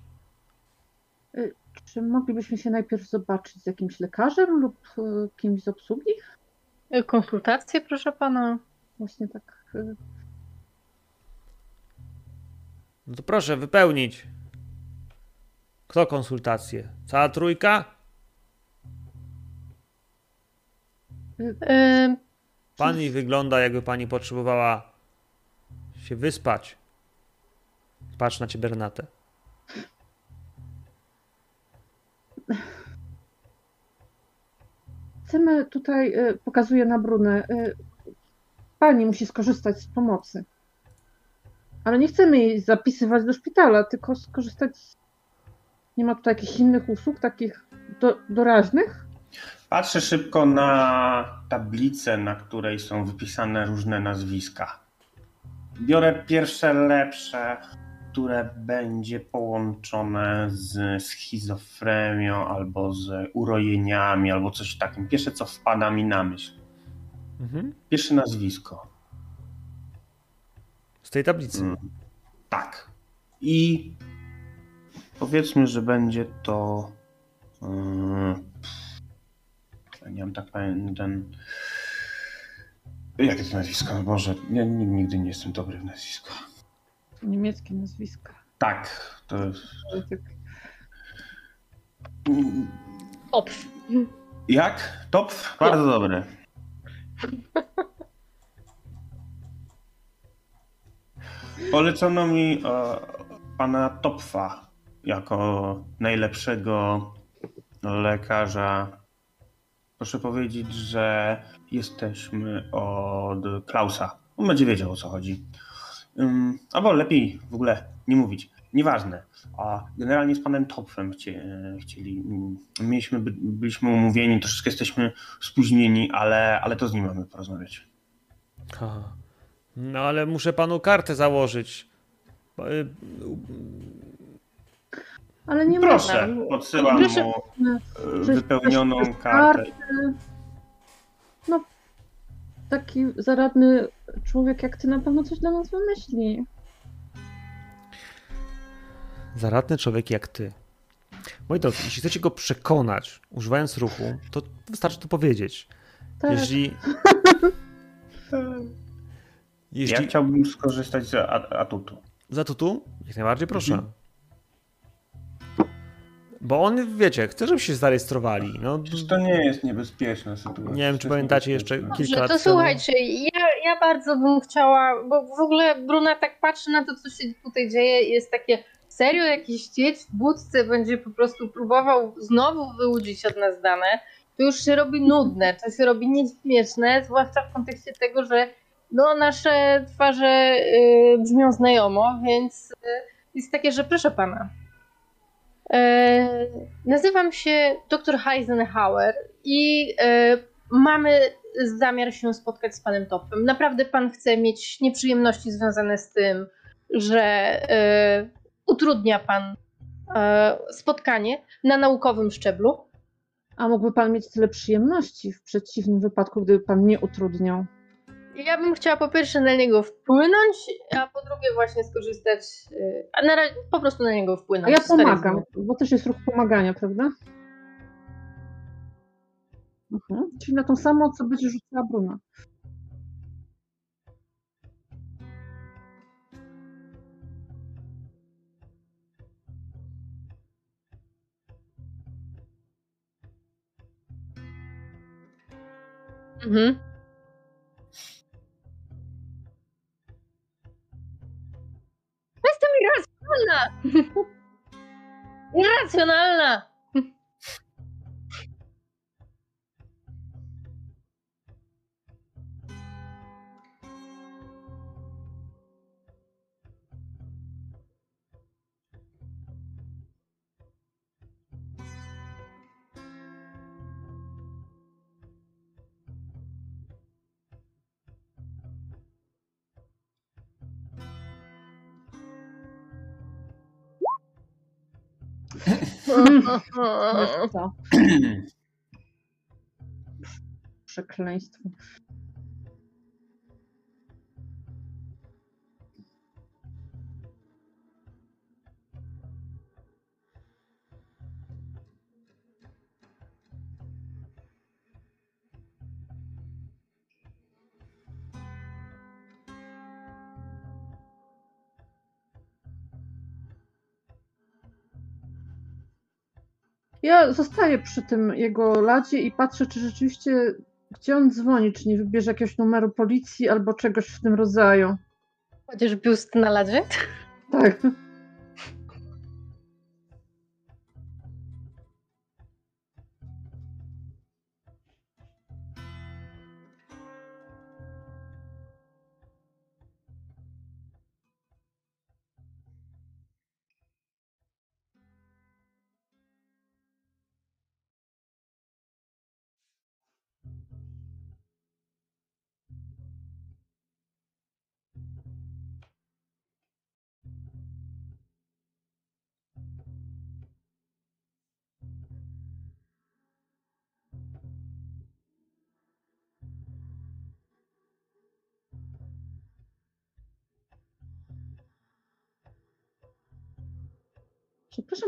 Czy moglibyśmy się najpierw zobaczyć z jakimś lekarzem lub e, kimś z obsługi? Konsultacje, proszę pana. Właśnie tak. e, No to proszę wypełnić. Kto konsultacje? Cała trójka? Yy, Pani wygląda, jakby pani potrzebowała się wyspać. Patrz na ciebie, Renatę. Chcemy tutaj, e, pokazuję na Brunę, e, pani musi skorzystać z pomocy. Ale nie chcemy jej zapisywać do szpitala, tylko skorzystać z... Nie ma tutaj jakichś innych usług, takich do, doraźnych? Patrzę szybko na tablicę, na której są wypisane różne nazwiska. Biorę pierwsze lepsze, które będzie połączone z schizofrenią albo z urojeniami, albo coś takim. Pierwsze, co wpada mi na myśl. Mhm. Pierwsze nazwisko. Z tej tablicy. Mm, Tak. I powiedzmy, że będzie to. mm, nie mam tak pamiętam ten. Jakie to nazwisko? Boże, ja nigdy nie jestem dobry w nazwisko. Niemieckie nazwiska. Tak, to jest... Tak- Opf. Jak? Top? Bardzo dobry. Polecono mi e, pana Topfa jako najlepszego lekarza. Proszę powiedzieć, że jesteśmy od Klausa. On będzie wiedział o co chodzi. Albo lepiej w ogóle nie mówić. Nieważne. A generalnie z panem Topfem chcie, chcieli. mm, Mieliśmy, by- byliśmy umówieni, troszeczkę jesteśmy spóźnieni, ale, ale to z nim mamy porozmawiać. Ha. No ale muszę panu kartę założyć. Y, Ale nie Proszę, można. podsyłam Proszę. mu e, wypełnioną kartę. Taki zaradny człowiek jak ty na pewno coś dla nas wymyśli. Zaradny człowiek jak ty. Moi drodzy, jeśli chcecie go przekonać, używając ruchu, to wystarczy to powiedzieć. Tak. Jeśli. Ja Jeśli. chciałbym skorzystać z a- atutu. Za tutu? Jak najbardziej proszę. Mhm. Bo on, wiecie, chce, żeby się zarejestrowali. No, Przecież to nie jest niebezpieczna sytuacja. Nie wiem, czy pamiętacie jeszcze kilka Dobrze, lat to temu. słuchajcie, ja, ja bardzo bym chciała, bo w ogóle Bruna tak patrzy na to, co się tutaj dzieje, jest takie, serio jakiś dzieć w budce będzie po prostu próbował znowu wyłudzić od nas dane, to już się robi nudne, to się robi nieśmieszne, zwłaszcza w kontekście tego, że no nasze twarze y, brzmią znajomo, więc y, jest takie, że proszę pana, e, nazywam się dr Heisenhauer i e, mamy zamiar się spotkać z panem Topem. Naprawdę pan chce mieć nieprzyjemności związane z tym, że e, utrudnia pan e, spotkanie na naukowym szczeblu. A mógłby pan mieć tyle przyjemności w przeciwnym wypadku, gdyby pan nie utrudniał. Ja bym chciała po pierwsze na niego wpłynąć, a po drugie właśnie skorzystać, e, a na razie po prostu na niego A wpłynąć. ja z charyzmy. pomagam, bo też jest ruch pomagania, prawda? Mhm. Czyli na tą samą, co będzie rzucała Bruna. Mhm. esta mi racionalna! Przekleństwo. Ja zostaję przy tym jego ladzie i patrzę, czy rzeczywiście gdzie on dzwoni, czy nie wybierze jakiegoś numeru policji albo czegoś w tym rodzaju. Chociaż biust na ladzie. Tak.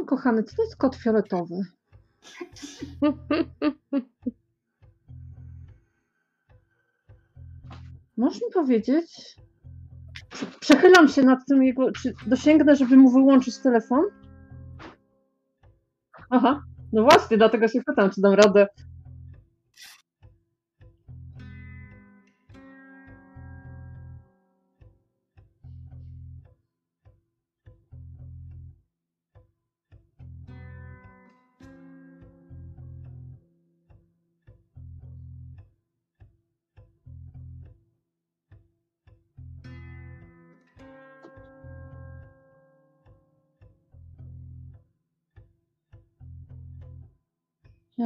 Kochany, co to jest kot fioletowy? Możesz mi powiedzieć? Prze- Przechylam się nad tym jego. Czy dosięgnę, żeby mu wyłączyć telefon? Aha, no właśnie, dlatego się pytam, czy dam radę.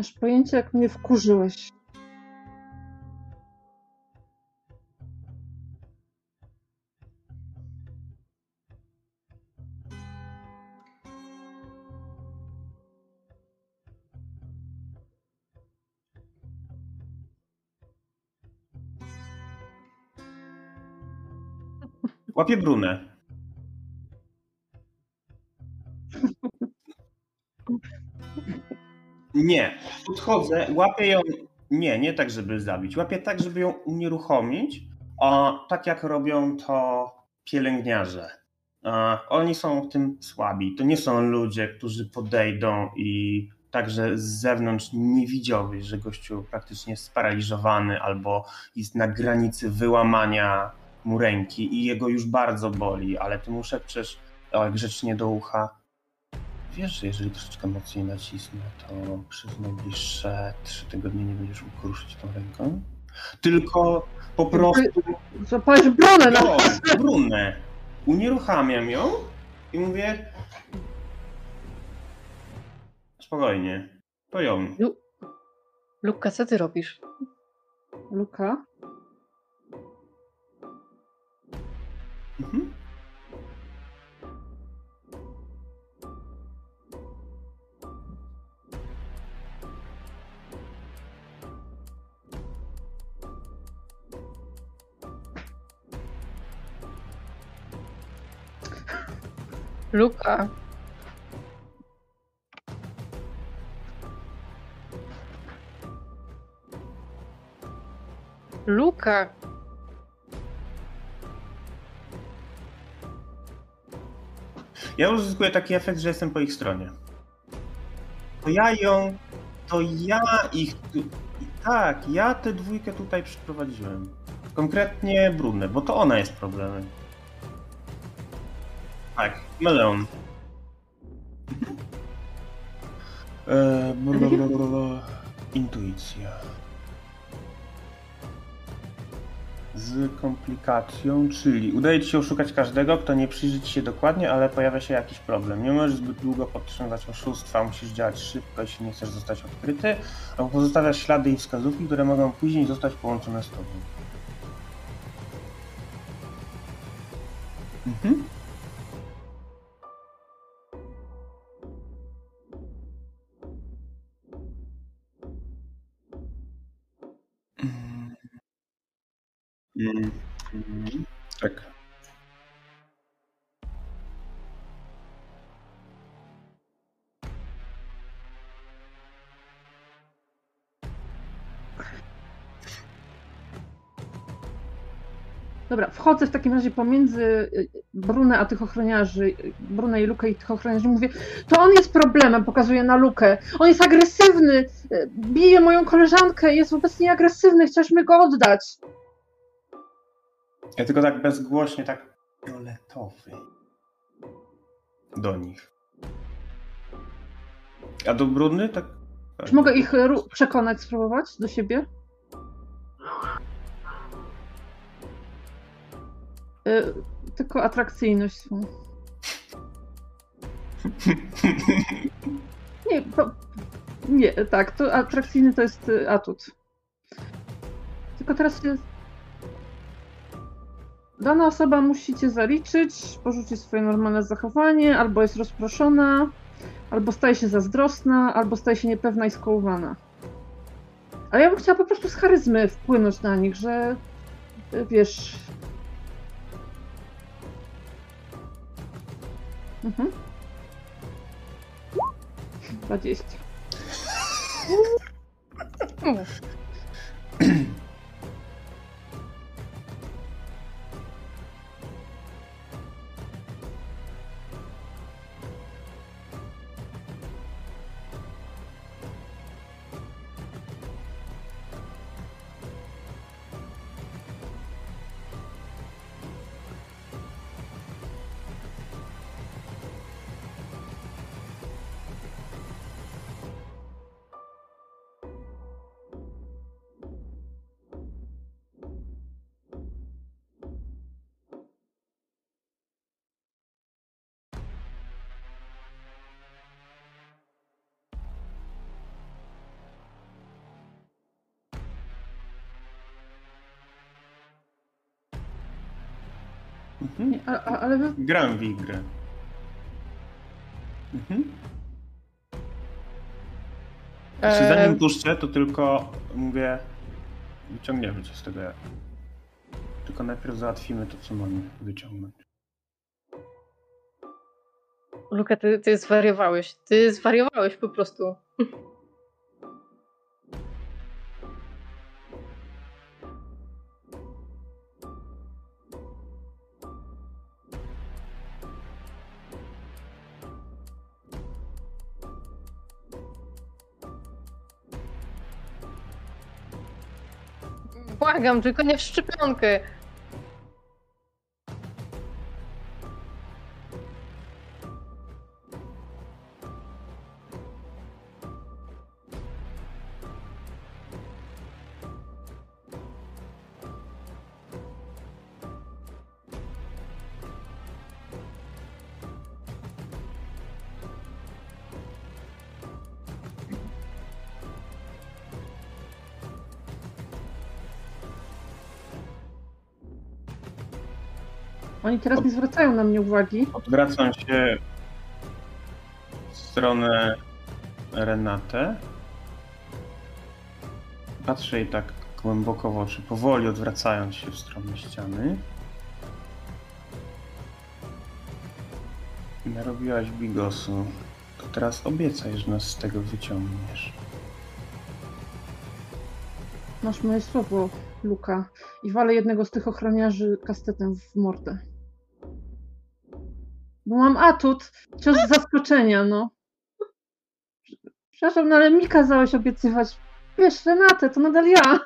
Masz pojęcia, jak mnie wkurzyłeś. Łapię brunę. Nie, podchodzę, łapię ją. Nie, nie tak, żeby zabić. Łapię tak, żeby ją unieruchomić. A tak jak robią to pielęgniarze. A, oni są w tym słabi. To nie są ludzie, którzy podejdą i także z zewnątrz nie widziałbyś, że gościu praktycznie jest sparaliżowany albo jest na granicy wyłamania mu ręki i jego już bardzo boli, ale ty mu szepczesz grzecznie do ucha. Wiesz, że jeżeli troszeczkę mocniej nacisnę, to przez najbliższe trzy tygodnie nie będziesz mógł ruszyć tą ręką? Tylko po prostu Złapałeś bronę na... no, brunę. Unieruchamiam ją i mówię spokojnie, to ją. Luka, co ty robisz? Luka? Mhm. Luka. Luka. Ja uzyskuję taki efekt, że jestem po ich stronie. To ja ją, to ja ich, tu, tak, ja tę dwójkę tutaj przyprowadziłem. Konkretnie Brunę, bo to ona jest problemem. Tak, Meleon. Eee, blablabla. Intuicja. Z komplikacją, czyli udaje ci się oszukać każdego, kto nie przyjrzy ci się dokładnie, ale pojawia się jakiś problem. Nie możesz zbyt długo podtrzymywać oszustwa, musisz działać szybko, jeśli nie chcesz zostać odkryty, albo pozostawiasz ślady i wskazówki, które mogą później zostać połączone z tobą. Wchodzę w takim razie pomiędzy y, Brunę a tych ochroniarzy, y, Brunę i Lukę i tych ochroniarzy mówię, to on jest problemem, pokazuję na Lukę. On jest agresywny, y, bije moją koleżankę, jest wobec niej agresywny, chcieliśmy go oddać. Ja tylko tak bezgłośnie, tak fioletowy. Do nich. A do brudny tak. Czy mogę ich przekonać, spróbować do siebie? Y, tylko atrakcyjność swą. Nie, po, nie, tak, to atrakcyjny to jest y, atut. Tylko teraz jest... Dana osoba musi cię zaliczyć, porzucić swoje normalne zachowanie, albo jest rozproszona, albo staje się zazdrosna, albo staje się niepewna i skołowana. Ale ja bym chciała po prostu z charyzmy wpłynąć na nich, że y, wiesz... Угу. По 10. a, a, ale wy... Gram w ich grę. Mhm. Eee, zanim puszczę, to tylko mówię, wyciągniemy coś z tego. Tylko najpierw załatwimy to, co mamy wyciągnąć. Luka, ty, ty zwariowałeś. Ty zwariowałeś po prostu. Błagam, tylko nie w szczepionkę. Oni teraz nie zwracają na mnie uwagi. Odwracam się w stronę Renatę. Patrzę jej tak głęboko w oczy, powoli odwracając się w stronę ściany. Narobiłaś bigosu. To teraz obiecaj, że nas z tego wyciągniesz. Masz moje słowo, Luka. I walę jednego z tych ochroniarzy kastetem w mordę. Bo mam atut, cios z zaskoczenia, no. Przepraszam, no ale mi kazałeś obiecywać. Wiesz, Renatę, to nadal ja.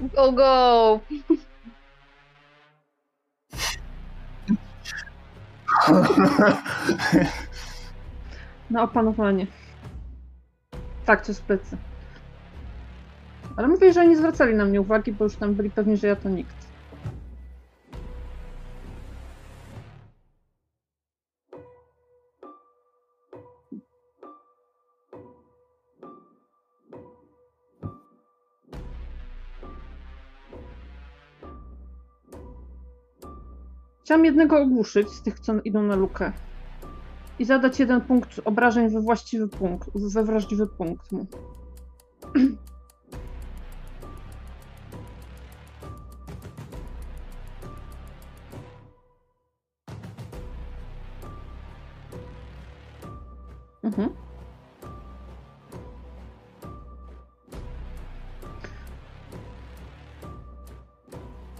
Go, go! Na opanowanie. Tak, w plecy. Ale mówię, że oni nie zwracali na mnie uwagi, bo już tam byli pewni, że ja to nikt. Chciałam jednego ogłuszyć z tych, co idą na lukę. I zadać jeden punkt obrażeń we właściwy punkt, we wrażliwy punkt mu. Mhm.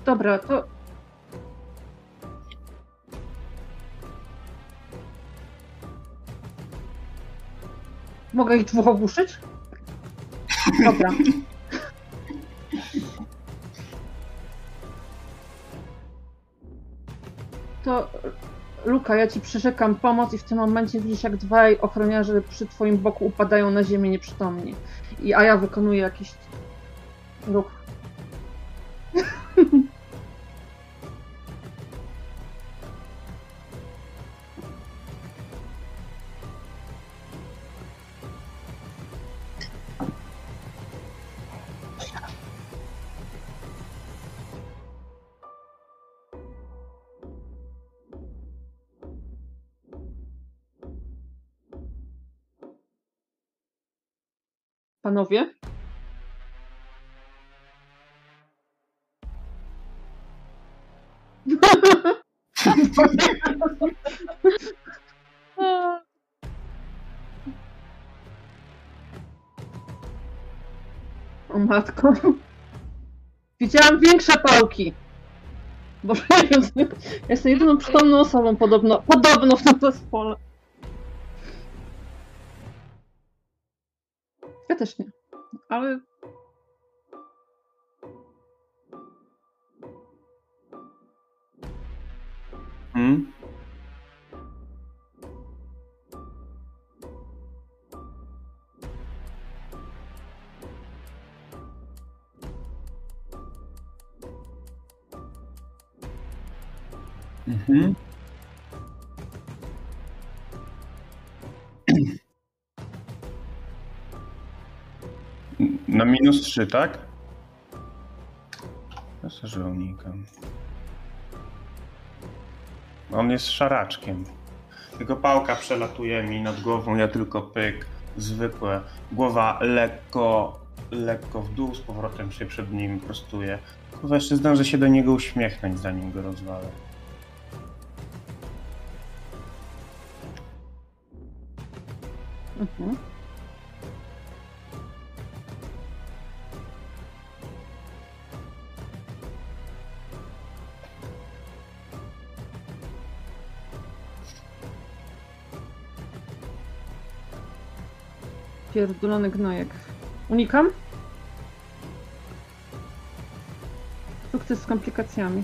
Dobra, to Mogę ich dwóch ogłuszyć? Dobra. To Luka, ja ci przyrzekam pomoc i w tym momencie widzisz, jak dwaj ochroniarze przy twoim boku upadają na ziemię nieprzytomni. I, a ja wykonuję jakiś ruch. Panowie? O matko. Widziałam większe pałki. Bo ja jestem jedyną przytomną osobą podobno, podobno w tym zespole. Ja też nie. Ale Hmm? Na minus 3, tak? Go unikam. On jest szaraczkiem. Tylko pałka przelatuje mi nad głową, ja tylko pyk. Zwykłe. Głowa lekko, lekko w dół, z powrotem się przed nim prostuje. Chyba jeszcze zdążę się do niego uśmiechnąć, zanim go rozwalę. Mhm. Pierdolony gnojek. Unikam? Sukces z komplikacjami.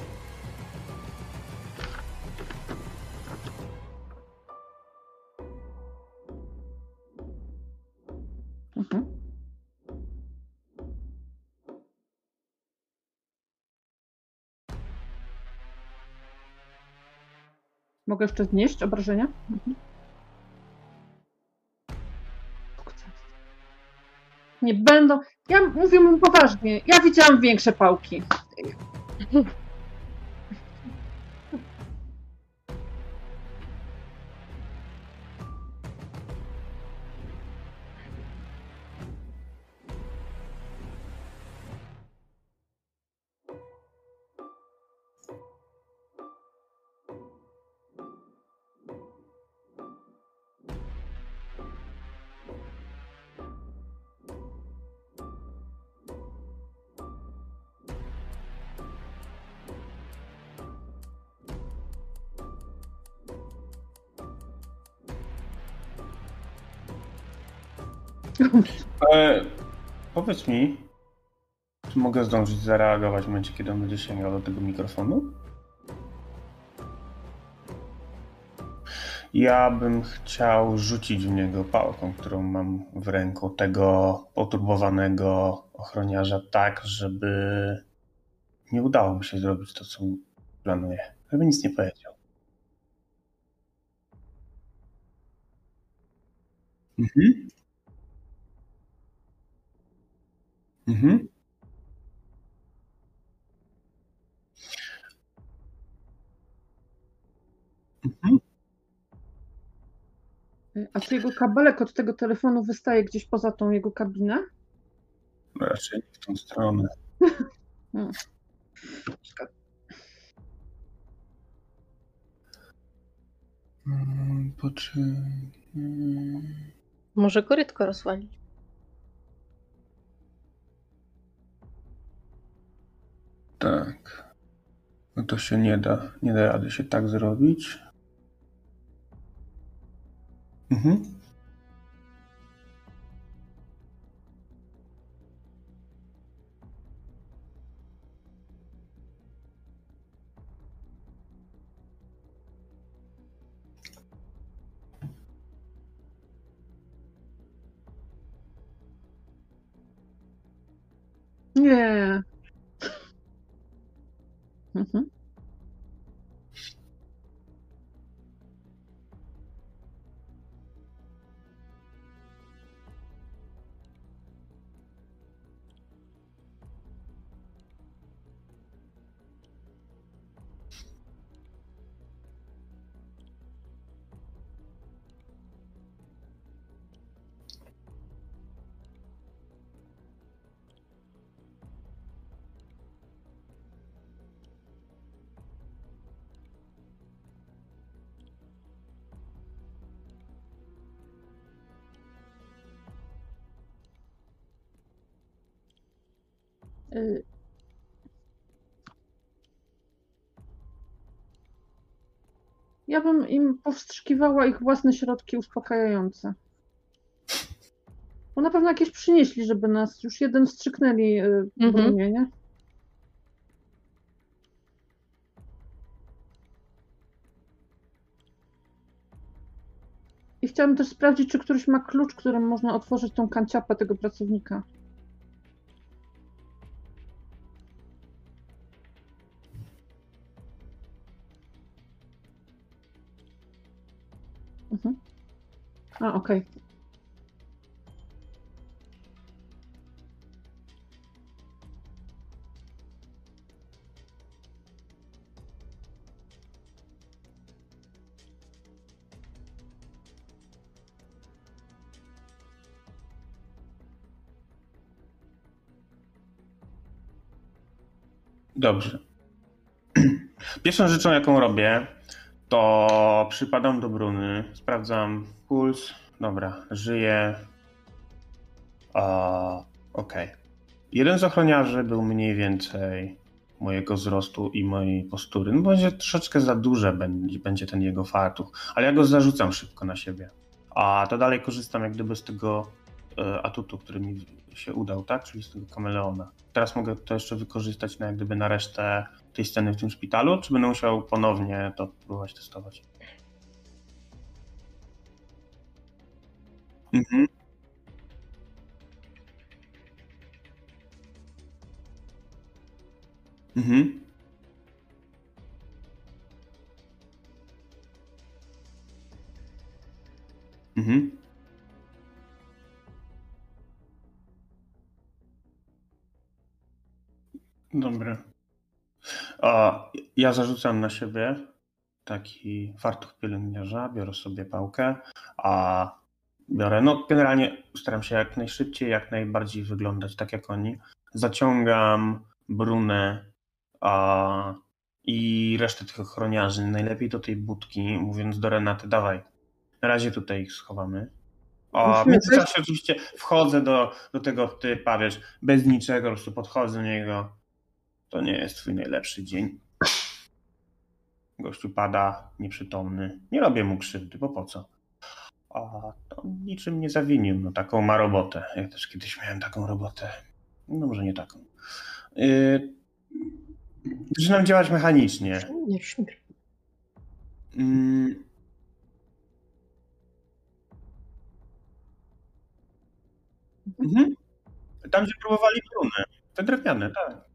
Mhm. Mogę jeszcze znieść obrażenia? Mhm. Nie będą. Ja mówię mu poważnie. Ja widziałam większe pałki. E, powiedz mi, czy mogę zdążyć zareagować w momencie, kiedy on będzie sięgał do tego mikrofonu? Ja bym chciał rzucić w niego pałką, którą mam w ręku, tego poturbowanego ochroniarza, tak, żeby nie udało mu się zrobić to, co planuje. Żeby nic nie powiedział. Mhm. Mhm. Mhm. A czy jego kabelek od tego telefonu wystaje gdzieś poza tą jego kabinę? Raczej nie w tą stronę. Mm, Po czym... mm, Może korytko rozwalić. Tak. No to się nie da. Nie da rady się tak zrobić. Mhm. Nie. Mhm. Y, Ja bym im powstrzykiwała ich własne środki uspokajające. Bo na pewno jakieś przynieśli, żeby nas już jeden wstrzyknęli y, Mhm. bronię, nie? I chciałabym też sprawdzić, czy któryś ma klucz, którym można otworzyć tą kanciapę tego pracownika. A, okej. Okay. Dobrze. Pierwszą rzeczą, jaką robię, to przypadam do Bruny, sprawdzam puls. Dobra, żyje. A, Okej. Jeden z ochroniarzy był mniej więcej mojego wzrostu i mojej postury. No będzie troszeczkę za duże będzie, będzie ten jego fartuch, ale ja go zarzucam szybko na siebie. A to dalej korzystam jak gdyby z tego e, atutu, który mi się udał, tak? Czyli z tego kameleona. Teraz mogę to jeszcze wykorzystać na jak gdyby na resztę tej sceny w tym szpitalu, czy będę musiał ponownie to próbować testować? Mhm. Mhm. Mhm. Dobra. A, ja zarzucam na siebie taki fartuch pielęgniarza, biorę sobie pałkę, a biorę, no generalnie staram się jak najszybciej, jak najbardziej wyglądać tak jak oni. Zaciągam brunę a, i resztę tych ochroniarzy, najlepiej do tej budki, mówiąc do Renaty, dawaj, na razie tutaj ich schowamy. A w międzyczasie oczywiście wchodzę do, do tego typa, wiesz, bez niczego, po prostu podchodzę do niego. To nie jest twój najlepszy dzień. Gościu pada, nieprzytomny. Nie robię mu krzywdy, bo po co? A to niczym nie zawinił, no taką ma robotę. Ja też kiedyś miałem taką robotę. No może nie taką. Yy, zaczynam działać mechanicznie. Nie szmir. Mm. Mhm. Tam, gdzie próbowali bruny. Te drewniane, tak.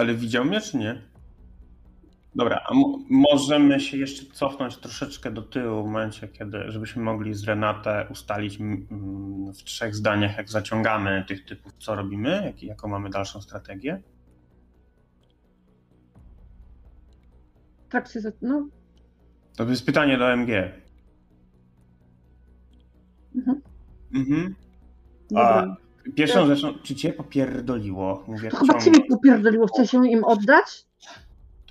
Ale widział mnie, czy nie? Dobra, a mo- możemy się jeszcze cofnąć troszeczkę do tyłu w momencie, kiedy, żebyśmy mogli z Renatę ustalić mm, mm, w trzech zdaniach, jak zaciągamy tych typów, co robimy, jak, jaką mamy dalszą strategię. W trakcie, za- no, To jest pytanie do MG. Mhm. Mhm. dobra. Pierwszą rzeczą, czy cię popierdoliło? Mówię, To chyba ciebie popierdoliło, chciałeś ją im oddać?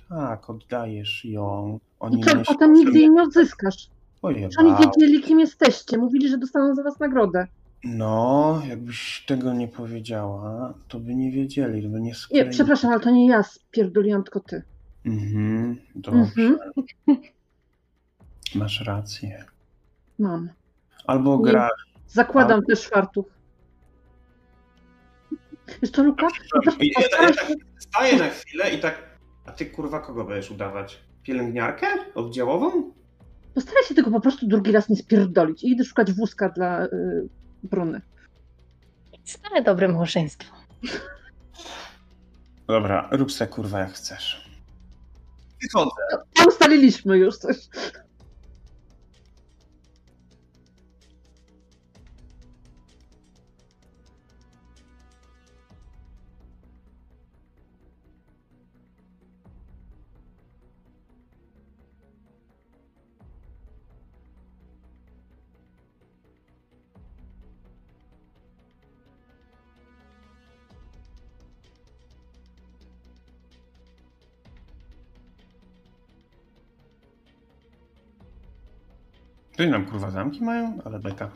Tak, oddajesz ją. I Oni co, myślą, potem nigdy jej nie odzyskasz. Że Oni wiedzieli, kim jesteście. Mówili, że dostaną za was nagrodę. No, jakbyś tego nie powiedziała, to by nie wiedzieli, to by nie Nie, skleili. przepraszam, ale to nie ja spierdoliłam, tylko ty. Mhm, dobrze. Mhm. Masz rację. Mam. Albo Nie. gra. Zakładam też fartuch. Wiesz co, Luka? Ja, ja postaram tak się... staję na chwilę i tak. A ty kurwa kogo będziesz udawać? Pielęgniarkę? Oddziałową? Postaraj się tego po prostu drugi raz nie spierdolić. I idę szukać wózka dla y, Bruny. Stare dobre małżeństwo. Dobra, rób se kurwa jak chcesz. Wychodzę. A ustaliliśmy już coś. To nam kurwa zamki mają, ale beka.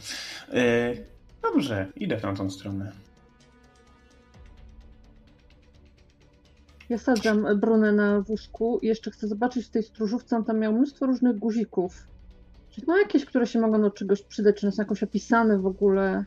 Yy, dobrze, idę w tamtą stronę. Ja sadzam Brunę na wózku i jeszcze chcę zobaczyć w tej stróżówce, on tam miał mnóstwo różnych guzików. No jakieś, które się mogą do czegoś przydać, czy są jakoś opisane w ogóle?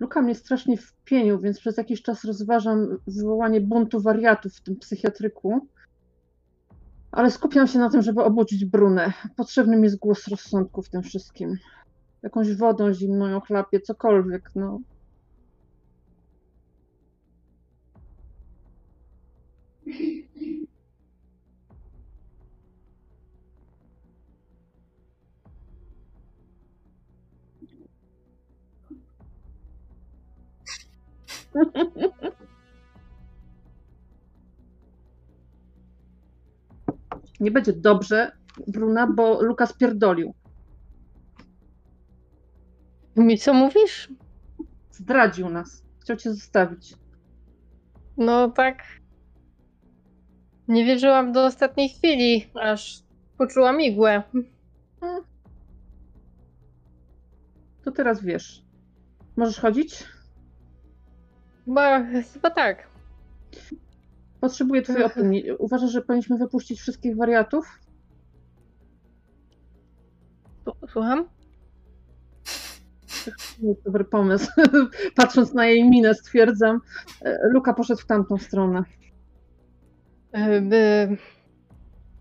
Luka mnie strasznie wpienił, więc przez jakiś czas rozważam wywołanie buntu wariatów w tym psychiatryku. Ale skupiam się na tym, żeby obudzić Brunę. Potrzebny mi jest głos rozsądku w tym wszystkim. Jakąś wodą zimną ją chlapię, cokolwiek, no. Nie będzie dobrze, Bruna, bo Lukas pierdolił. Mi co mówisz? Zdradził nas. Chciał cię zostawić. No tak. Nie wierzyłam do ostatniej chwili, aż poczułam igłę. To teraz wiesz. Możesz chodzić? Chyba, chyba tak. Potrzebuję twojej opinii. Uważasz, że powinniśmy wypuścić wszystkich wariatów? Słucham? Nie jest dobry pomysł. Patrząc na jej minę, stwierdzam. E, Luka poszedł w tamtą stronę. E.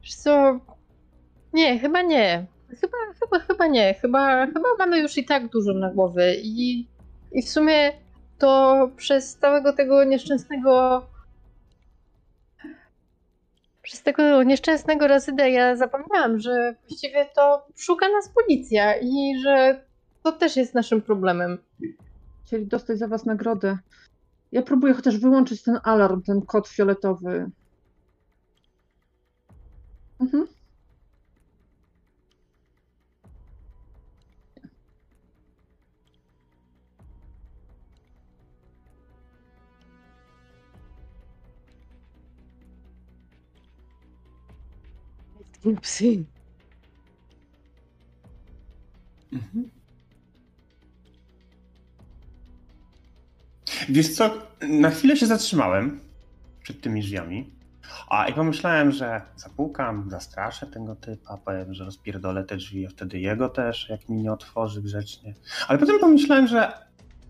Wiesz co? Nie, chyba nie. Chyba, chyba, chyba nie. Chyba, chyba mamy już i tak dużo na głowie i, i w sumie to przez całego tego nieszczęsnego przez tego nieszczęsnego Razyda ja zapomniałam, że właściwie to szuka nas policja i że to też jest naszym problemem. Chcieli dostać za was nagrodę. Ja próbuję chociaż wyłączyć ten alarm, ten kod fioletowy. Mhm. Psy. Mhm. Wiesz co, na chwilę się zatrzymałem przed tymi drzwiami. A i pomyślałem, że zapukam, zastraszę tego typa, powiem, że rozpierdolę te drzwi, a wtedy jego też, jak mi nie otworzy grzecznie. Ale potem pomyślałem, że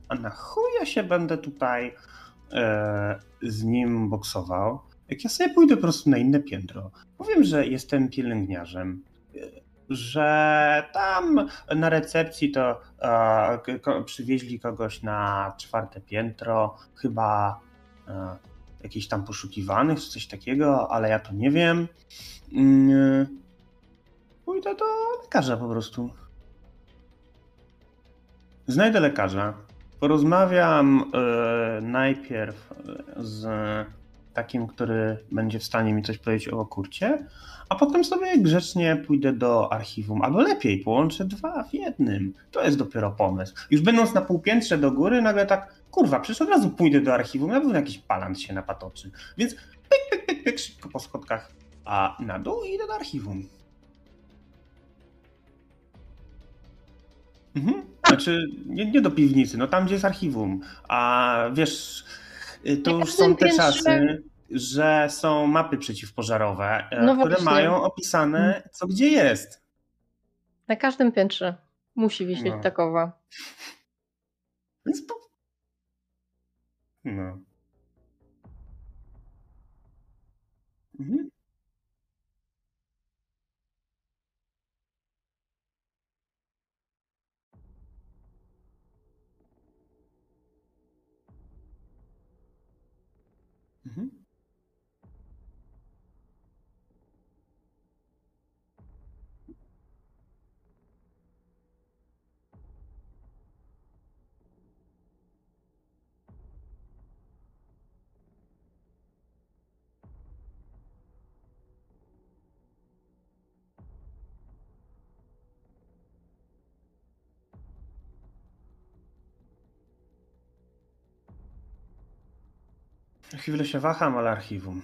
a na chuj ja się będę tutaj e, z nim boksował, jak ja sobie pójdę po prostu na inne piętro. Powiem, że jestem pielęgniarzem, e, że tam na recepcji to e, przywieźli kogoś na czwarte piętro, chyba e, jakichś tam poszukiwanych, czy coś takiego, ale ja to nie wiem. Mm, Pójdę do lekarza po prostu. Znajdę lekarza. Porozmawiam e, najpierw z takim, który będzie w stanie mi coś powiedzieć o kurcie, a potem sobie grzecznie pójdę do archiwum, albo lepiej, połączę dwa w jednym. To jest dopiero pomysł. Już będąc na półpiętrze do góry, nagle tak, kurwa, przecież od razu pójdę do archiwum, na pewno jakiś palant się napatoczy. Więc pyk, pyk, pyk, pyk, szybko po schodkach, a na dół i idę do archiwum. Mhm. Znaczy, nie, nie do piwnicy, no tam, gdzie jest archiwum. A wiesz, Y, to ja już są te piętrze... czasy, że są mapy przeciwpożarowe, e, no które mają opisane, mm. co gdzie jest. Na każdym piętrze musi wisieć no. takowa. Więc po... No. Mhm. Chwilę się waham, ale archiwum.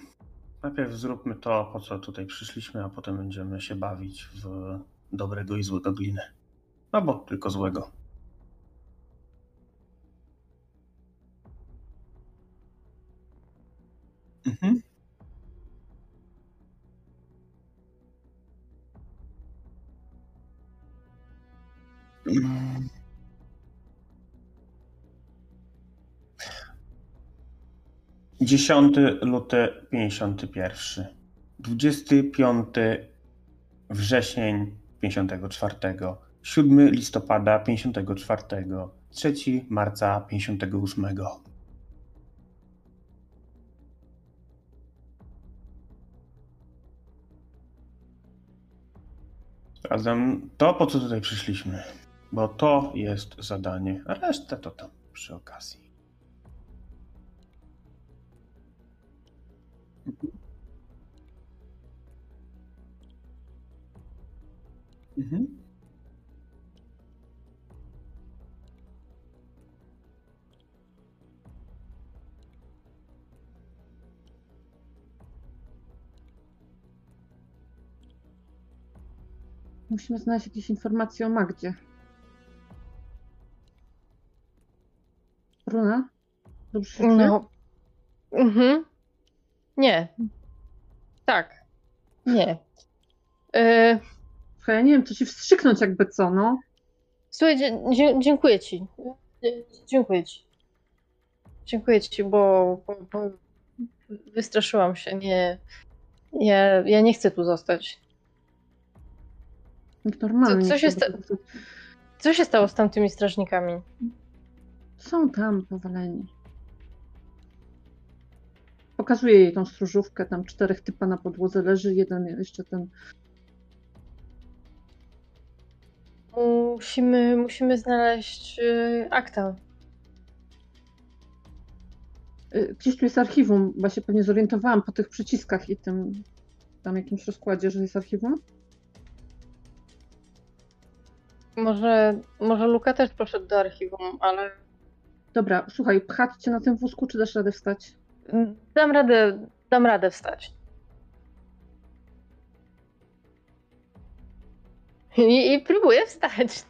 Najpierw zróbmy to, po co tutaj przyszliśmy, a potem będziemy się bawić w dobrego i złego glinę. No bo tylko złego. Mhm. Mm. Dziesiąty luty 51. 25 wrzesień 54. 7 listopada 54. 3 marca 58. Sprawdzam to, po co tutaj przyszliśmy. Bo to jest zadanie, a resztę to tam przy okazji. Mhm. Musimy znaleźć jakieś informacje o Magdzie. Bruna? Dobrze się? No. Mhm. Nie. Tak. Nie. Słuchaj, ja nie wiem, co ci wstrzyknąć jakby co, no. słuchaj, dziękuję ci. Dziękuję ci. Dziękuję ci, bo, bo, bo wystraszyłam się. Nie. Ja, ja nie chcę tu zostać. Jak Normalnie. Co- co się sta-. Co się stało z tamtymi strażnikami? Są tam powaleni. Pokazuję jej tą stróżówkę, tam czterech typa na podłodze leży, jeden jeszcze ten. Musimy, musimy znaleźć y, akta. Y, Gdzieś tu jest archiwum, bo się pewnie zorientowałam po tych przyciskach i tym tam jakimś rozkładzie, że jest archiwum. Może, może Luka też poszedł do archiwum, ale Dobra, słuchaj, pchać cię na tym wózku, czy dasz radę wstać? Dam radę, dam radę wstać. I, i próbuję wstać.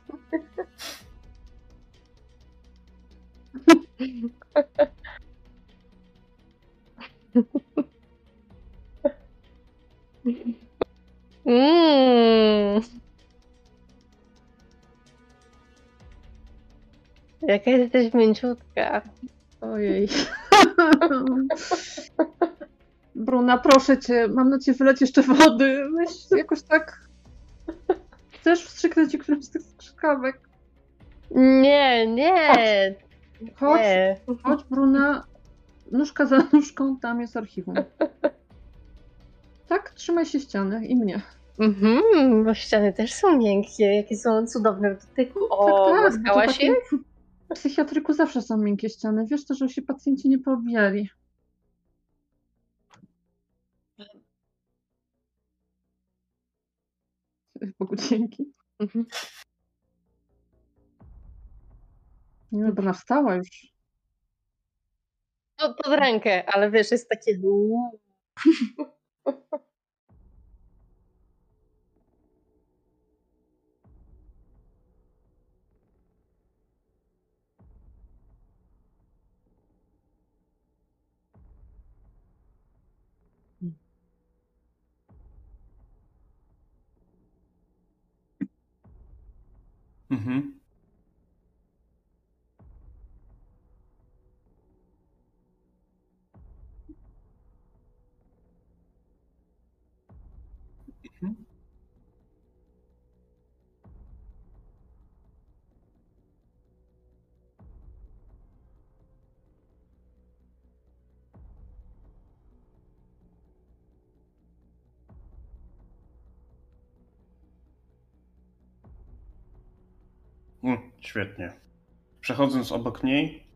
Mm. Jaka jesteś mięciutka. Ojej. Bruna, proszę cię, mam na cię wyleć jeszcze wody. Weź jakoś tak. Chcesz wstrzyknąć którymś z tych strzykawek? Nie, nie. Chodź, Nie. chodź, Bruna. Nóżka za nóżką, tam jest archiwum. Tak, trzymaj się ściany i mnie. Mhm, bo ściany też są miękkie, jakie są cudowne w dotyku. O, tak, tak, takie- je? W psychiatryku zawsze są miękkie ściany. Wiesz to, że się pacjenci nie poobijali. Bogu dzięki. Mhm. Nie no, bo ona wstała już. Pod, pod rękę, ale wiesz, jest takie... Mm-hmm. Mm, świetnie. Przechodząc obok niej,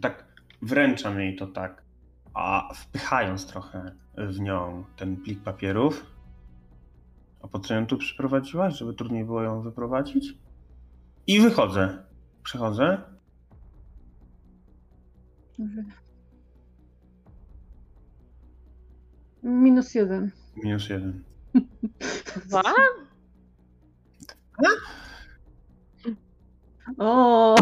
tak wręczam jej to tak, a wpychając trochę w nią ten plik papierów. A po co ją tu przyprowadziłaś, żeby trudniej było ją wyprowadzić? I wychodzę. Przechodzę. Minus jeden. Minus jeden. Dwa? O!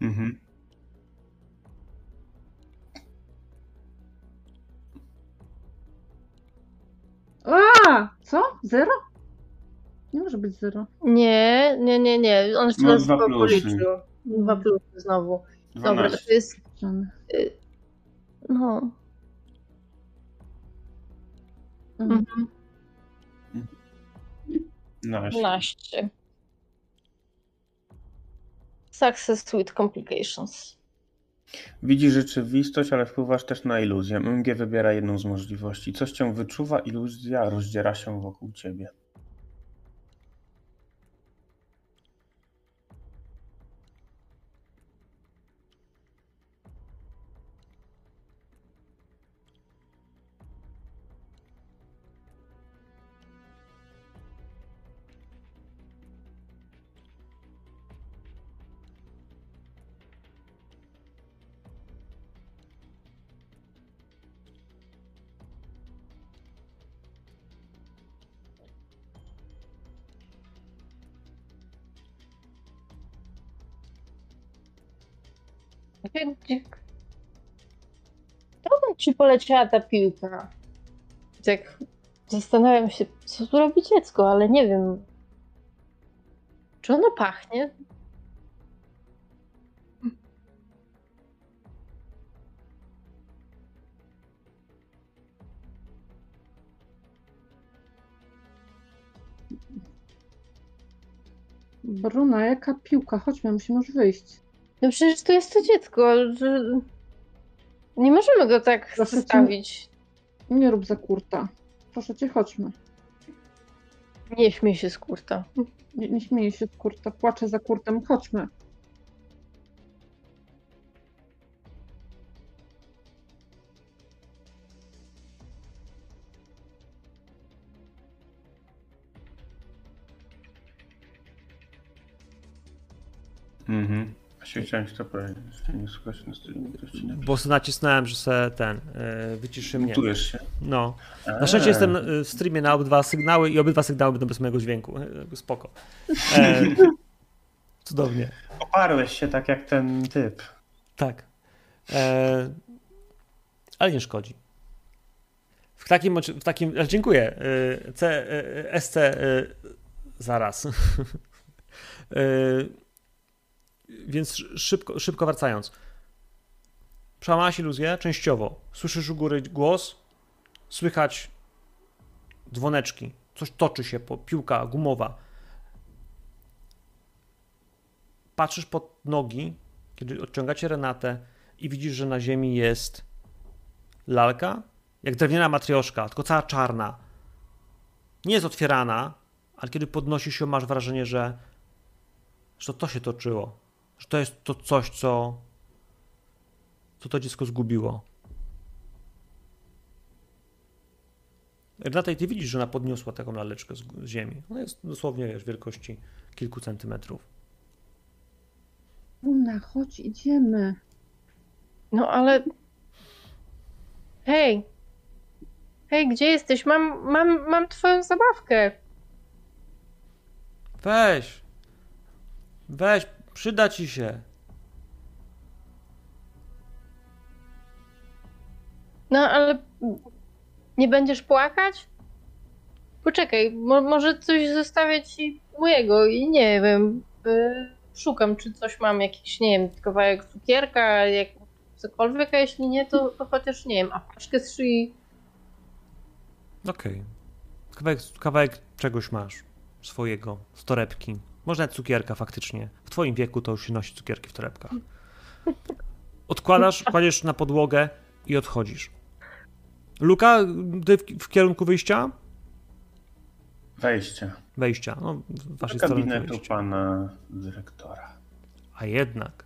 Mhm. A! Co? Zero? Nie może być zero. Nie, nie, nie, nie. On jeszcze No, raz dwa dwa plusy. policzył. Dwa plusy znowu. Dobra, 12. to jest. No. Mhm. Mhm. 12. 12. Success with complications. Widzi rzeczywistość, ale wpływasz też na iluzję. MG wybiera jedną z możliwości. Coś cię wyczuwa, iluzja rozdziera się wokół ciebie. Gdzie... Dokąd ci poleciała ta piłka? Tak zastanawiam się, co tu robi dziecko, ale nie wiem. Czy ono pachnie? Bruna, jaka piłka? Chodźmy, musimy już wyjść. No przecież to jest to dziecko. że- Nie możemy go tak Proszę cię. zostawić. Nie rób za kurta. Proszę cię, chodźmy. Nie śmiej się z kurta. Nie, nie śmieję się z kurta, płaczę za kurtem. Chodźmy. Mhm. Chciałem ci to powiedzieć. Nie na streamie. Bo nacisnąłem, że se ten yy, wyciszy mnie. Mutujesz się. No. Na szczęście jestem y, w streamie na obydwa sygnały i obydwa sygnały będą bez mojego dźwięku. E, Spoko. E, cudownie. Oparłeś się tak jak ten typ. Tak. E, ale nie szkodzi. W takim, w takim dziękuję. E, C, e, SC e, zaraz. Więc szybko, szybko wracając. Przełamałaś iluzję częściowo. Słyszysz u góry głos, słychać dzwoneczki. Coś toczy się, po, piłka gumowa. Patrzysz pod nogi, kiedy odciągacie Renatę i widzisz, że na ziemi jest lalka, jak drewniana matrioszka, tylko cała czarna. Nie jest otwierana, ale kiedy podnosisz ją, masz wrażenie, że, że to się toczyło. Że to jest to coś, co, co to dziecko zgubiło. Renata, i ty widzisz, że ona podniosła taką laleczkę z, z ziemi. Ona jest dosłownie, wiesz, wielkości kilku centymetrów. Bruna, chodź, idziemy. No ale. Hej! Hej, gdzie jesteś? Mam, mam, mam twoją zabawkę. Weź. Weź, przyda ci się. No ale. Nie będziesz płakać? Poczekaj, mo- może coś zostawię ci mojego i nie wiem. y, szukam, czy coś mam, jakiś, nie wiem, kawałek cukierka, jak, cokolwiek, a jeśli nie, to, to chociaż, nie wiem, apteczkę z szyi. Okej. Kawałek, kawałek czegoś masz. Swojego. Z torebki. Może nawet cukierka faktycznie. W twoim wieku to już się nosi cukierki w torebkach. Odkładasz, kładziesz na podłogę i odchodzisz. Luka, ty w, w kierunku wyjścia? Wejście. Wejścia. No, w waszej stronie wyjścia. pana dyrektora. A jednak.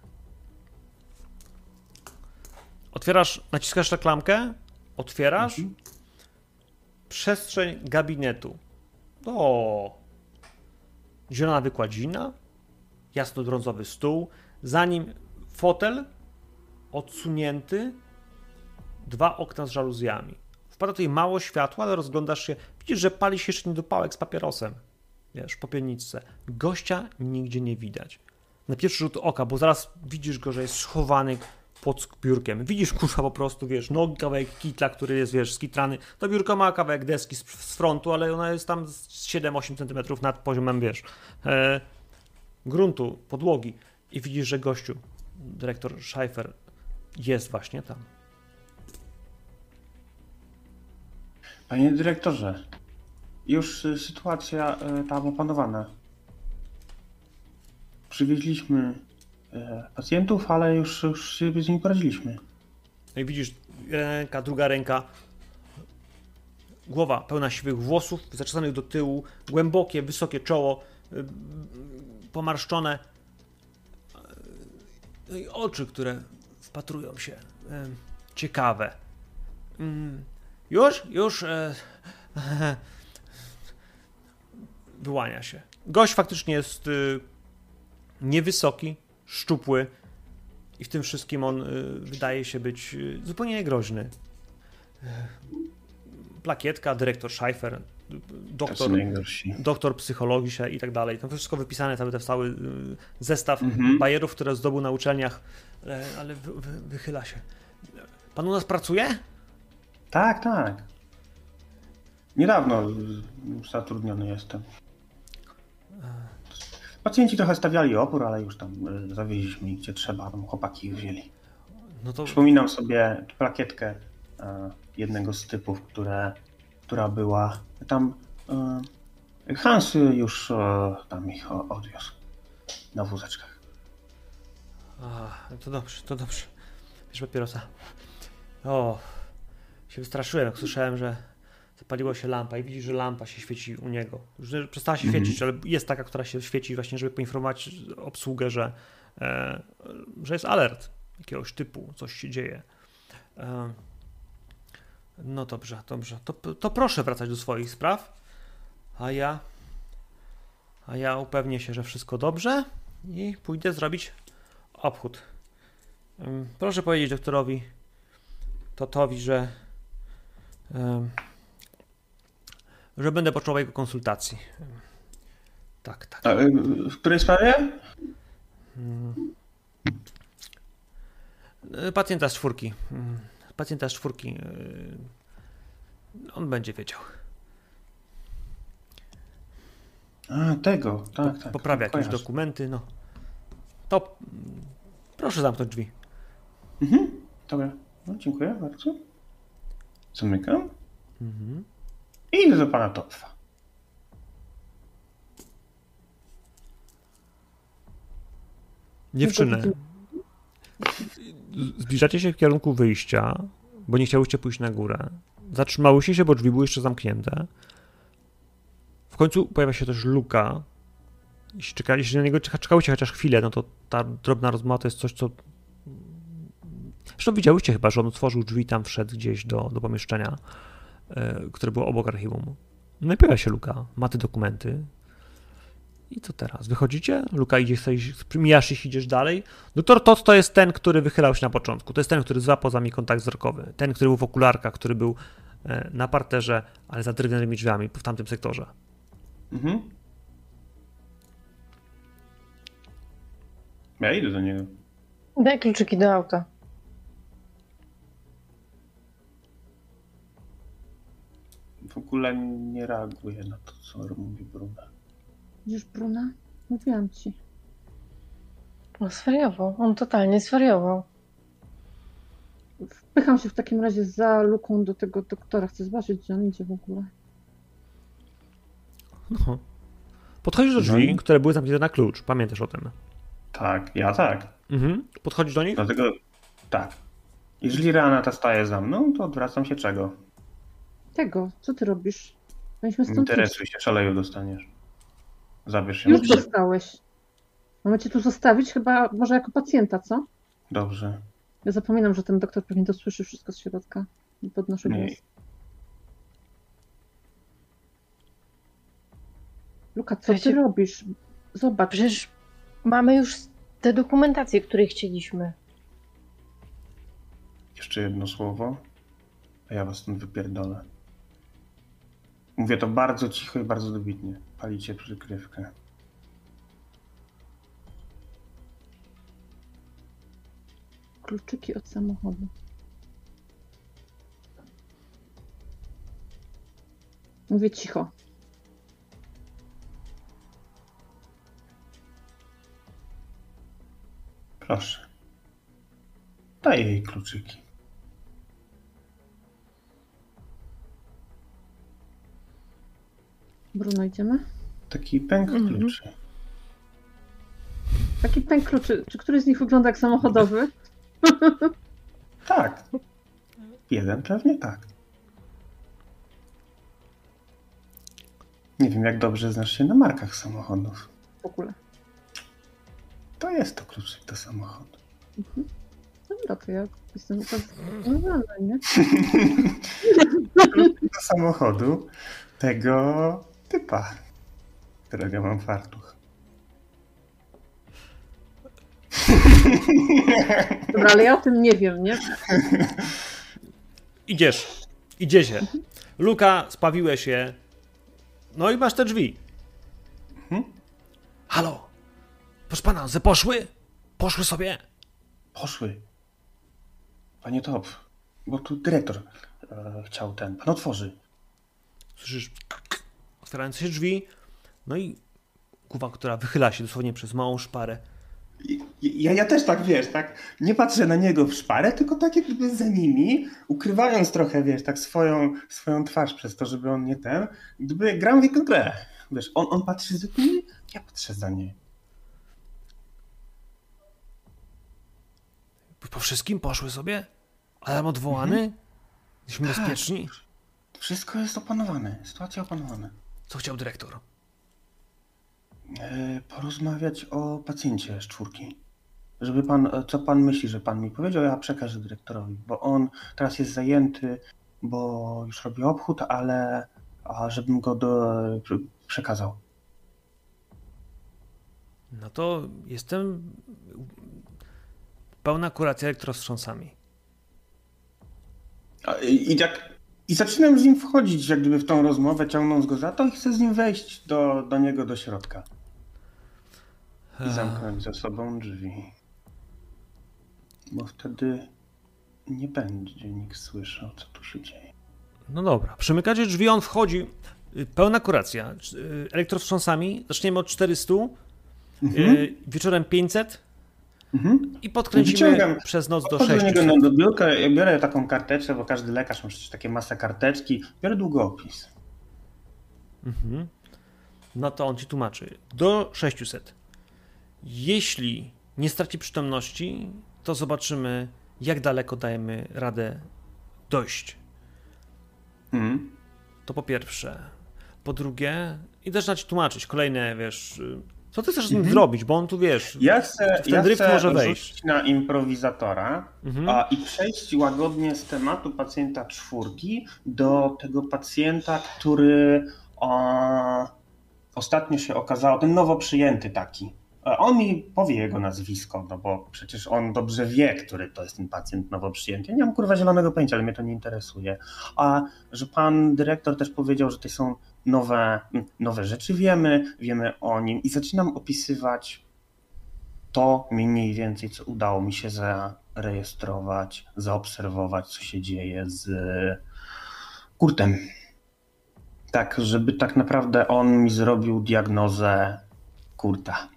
Otwierasz, naciskasz reklamkę, otwierasz Mhm. przestrzeń gabinetu. O! Zielona wykładzina, jasno-brązowy stół, za nim fotel odsunięty, dwa okna z żaluzjami. Wpada tutaj mało światła, ale rozglądasz się, widzisz, że pali się jeszcze niedopałek z papierosem. Wiesz, popielniczce. Gościa nigdzie nie widać na pierwszy rzut oka, bo zaraz widzisz go, że jest schowany pod biurkiem. Widzisz kurwa po prostu, wiesz, nogi, kawałek kitla, który jest, wiesz, skitrany. To biurko ma kawałek deski z, z frontu, ale ona jest tam z 7-8 cm nad poziomem, wiesz, e, gruntu, podłogi. I widzisz, że gościu, dyrektor Scheifer jest właśnie tam. Panie dyrektorze, już y, sytuacja y, tam opanowana. Przywieźliśmy pacjentów, ale już, już sobie z nimi poradziliśmy. No i widzisz ręka, druga ręka, głowa pełna siwych włosów, zaczesanych do tyłu, głębokie, wysokie czoło, y, pomarszczone. No i oczy, które wpatrują się. y, Ciekawe. Mm, Już? Już? e, Wyłania się. Gość faktycznie jest y, niewysoki, szczupły, i w tym wszystkim on y, wydaje się być y, zupełnie niegroźny. Y, Plakietka, dyrektor Scheifer, To doktor, doktor psychologii i tak dalej. To wszystko wypisane, cały ten cały zestaw Mhm. bajerów, które zdobył na uczelniach, ale, ale wy, wy, wychyla się. Pan u nas pracuje? Tak, tak. Niedawno zatrudniony jestem. Pacjenci trochę stawiali opór, ale już tam y, zawieźliśmy ich gdzie trzeba, tam chłopaki ich wzięli. No to Przypominam sobie plakietkę e, jednego z typów, które, która była tam. E, Hans już tam ich odwiózł na wózeczkach. A, to dobrze, to dobrze. Wiesz, papierosa. O, się wystraszyłem, jak słyszałem, że zapaliła się lampa i widzisz, że lampa się świeci u niego. Już przestała się Mhm. świecić, ale jest taka, która się świeci właśnie, żeby poinformować obsługę, że, e, że jest alert jakiegoś typu, coś się dzieje. E, no dobrze, dobrze. To, to proszę wracać do swoich spraw, a ja a ja upewnię się, że wszystko dobrze i pójdę zrobić obchód. Proszę powiedzieć doktorowi Totowi, że że będę potrzebował jego konsultacji. Tak, tak. A, y, w której sprawie? Ym. Y, Pacjenta z czwórki. Ym, Pacjenta z czwórki. y, On będzie wiedział. A, tego, tak, tak. Poprawia jakieś dokumenty, no. To mm, proszę zamknąć drzwi. Mhm, dobra. No, dziękuję bardzo. Zamykam Mhm. I idę do pana Topfa. Dziewczyny, zbliżacie się w kierunku wyjścia, bo nie chciałyście pójść na górę. Zatrzymałyście się, bo drzwi były jeszcze zamknięte. W końcu pojawia się też luka. Jeśli, czeka, jeśli na niego czeka, czekałyście chociaż chwilę, no to ta drobna rozmowa to jest coś, co... Zresztą widziałyście chyba, że on otworzył drzwi, tam wszedł gdzieś do, do pomieszczenia, które było obok archiwum. No i pojawia się luka, ma te dokumenty. I co teraz? Wychodzicie? Luka idzie, sobie- mijasz ich, idziesz dalej. Doktor Todd to jest ten, który wychylał się na początku. To jest ten, który złapał za mnie kontakt wzrokowy. Ten, który był w okularkach, który był e, na parterze, ale za drewnianymi drzwiami w tamtym sektorze. Mhm. Ja idę do niego. Daj kluczyki do auta. W ogóle nie reaguje na to, co mówi Bruna. Widzisz, Bruna? Mówiłam ci. No zwariował. On totalnie zwariował. Wpycham się w takim razie za luką do tego doktora. Chcę zobaczyć, gdzie on idzie w ogóle. No. Podchodzisz do drzwi, Mhm. które były zamknięte na klucz. Pamiętasz o tym. Tak, ja tak. Mhm. Podchodzisz do nich? Dlatego tak. Jeżeli Renata staje za mną, to odwracam się czego? Tego, co ty robisz? Powinniśmy stąd interesuj się, szaleju dostaniesz. Zabierz się. Już dostałeś. Mamy cię tu zostawić chyba może jako pacjenta, co? Dobrze. Ja zapominam, że ten doktor pewnie to słyszy wszystko z środka. Podnoszę Nie. głos. Luka, co ty Słuchajcie- robisz? Zobacz. Przecież mamy już te dokumentacje, które chcieliśmy. Jeszcze jedno słowo, a ja was stąd wypierdolę. Mówię to bardzo cicho i bardzo dobitnie. Palicie przykrywkę. Kluczyki od samochodu. Mówię cicho. Proszę. Daj jej kluczyki. Bruno, idziemy? Taki pęk Mhm. kluczy. Taki pęk kluczy. Czy któryś z nich wygląda jak samochodowy? Tak. Jeden pewnie tak. Nie wiem, jak dobrze znasz się na markach samochodów. W ogóle. To jest to kluczyk do samochodu. Dobra, to ja jestem upewniona, nie? Do samochodu tego typa, którego mam fartuch. Dobra, ale ja o tym nie wiem, nie? Idziesz. Idziecie. Luka, spawiłeś się. No i masz te drzwi. Mhm. Halo? Proszę pana, ze poszły? Poszły sobie? Poszły. Panie Top, bo tu dyrektor e, chciał ten. Pan otworzy. Słyszysz otwierające się drzwi. No i głowa, która wychyla się dosłownie przez małą szparę. Ja, ja też tak, wiesz, tak nie patrzę na niego w szparę, tylko tak jak gdyby za nimi, ukrywając trochę, wiesz, tak swoją, swoją twarz przez to, żeby on nie ten, gdyby gram w jego grę. Wiesz, on, on patrzy za nimi, ja patrzę za niej. Po wszystkim poszły sobie? Alarm odwołany? Jesteśmy Tak. bezpieczni? Wszystko jest opanowane, sytuacja opanowana. Co chciał dyrektor? E, porozmawiać o pacjencie z czwórki. Żeby pan, e, co pan myśli, że pan mi powiedział, ja przekażę dyrektorowi, bo on teraz jest zajęty, bo już robi obchód, ale a żebym go do, prze- przekazał. No to jestem pełna kuracja elektrowstrząsami. A, I, i jak, I zaczynam z nim wchodzić, jak gdyby w tą rozmowę, ciągnąc go za to i chcę z nim wejść do, do niego do środka. I zamknąć za sobą drzwi. Bo wtedy nie będzie nikt słyszał, co tu się dzieje. No dobra, przymykacie drzwi, on wchodzi. Pełna kuracja. Y, Elektrowstrząsami. Zaczniemy od 400, Mhm. y, wieczorem 500 Mhm. i podkręcimy Wyciągam. przez noc do Podchodzę do niego 600. na biurka, ja biorę taką karteczkę, bo każdy lekarz ma przecież takie masę karteczki. Biorę długopis. Mhm. No to on ci tłumaczy. Do 600. Jeśli nie straci przytomności, to zobaczymy, jak daleko dajemy radę dojść. Mhm. To po pierwsze. Po drugie, i też na ci tłumaczyć kolejne, wiesz, co ty chcesz z nim Mhm. zrobić, bo on tu wiesz. Ja chcę, w ten ja drift chcę może wejść. na improwizatora Mhm. a, i przejść łagodnie z tematu pacjenta czwórki do tego pacjenta, który o, ostatnio się okazało, ten nowo przyjęty taki. On mi powie jego nazwisko, no bo przecież on dobrze wie, który to jest ten pacjent nowo przyjęty. Ja nie mam kurwa zielonego pojęcia, ale mnie to nie interesuje. A że pan dyrektor też powiedział, że to są nowe, nowe rzeczy, wiemy, wiemy o nim i zaczynam opisywać to mniej więcej, co udało mi się zarejestrować, zaobserwować, co się dzieje z Kurtem. Tak, żeby tak naprawdę on mi zrobił diagnozę Kurta.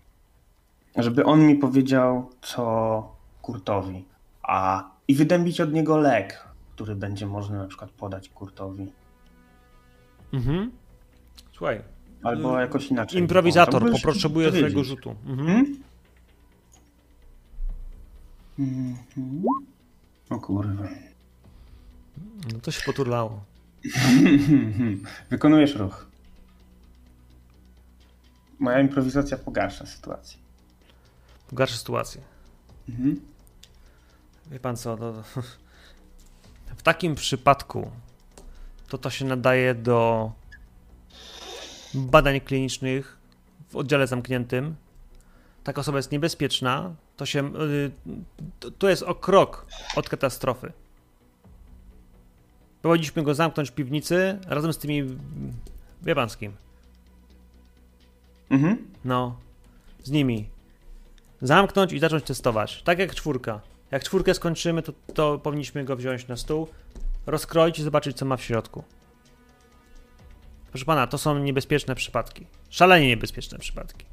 Żeby on mi powiedział, co Kurtowi. A i wydębić od niego lek, który będzie można na przykład podać Kurtowi. Mhm. Słuchaj, Albo jakoś inaczej. Improwizator O, to możesz potrzebuje powiedzieć. twojego rzutu. Mhm. Hmm? Mhm. O kurwa. No to się poturlało. Wykonujesz ruch. Moja improwizacja pogarsza sytuację. Pogarsza sytuację. Mhm. Wie pan co, to, w takim przypadku to to się nadaje do badań klinicznych w oddziale zamkniętym. Taka osoba jest niebezpieczna, to się, y, to, to jest o krok od katastrofy. Powinniśmy go zamknąć w piwnicy razem z tymi, wie pan z kim, Mhm. no, z nimi. Zamknąć i zacząć testować. Tak jak czwórka. Jak czwórkę skończymy, to, to powinniśmy go wziąć na stół, rozkroić i zobaczyć, co ma w środku. Proszę pana, to są niebezpieczne przypadki. Szalenie niebezpieczne przypadki.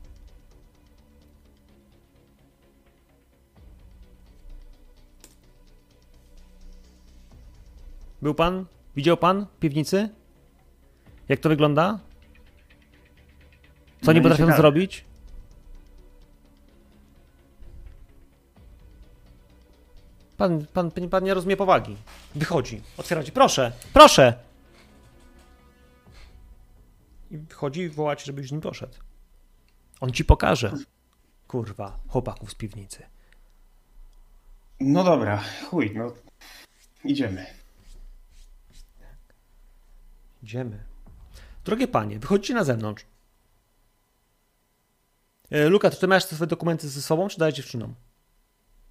Był pan? Widział pan w piwnicy? Jak to wygląda? Co No nie potrafią zrobić? Pan, pan, pan, pan nie rozumie powagi. Wychodzi, otwiera ci. Proszę, proszę! I wychodzi i woła ci, żebyś z nim poszedł. On ci pokaże. Kurwa, chłopaków z piwnicy. No dobra, chuj, no. Idziemy. Idziemy. Drogie panie, wychodzicie na zewnątrz. E, Luka, czy ty masz te swoje dokumenty ze sobą, czy dajesz dziewczynom?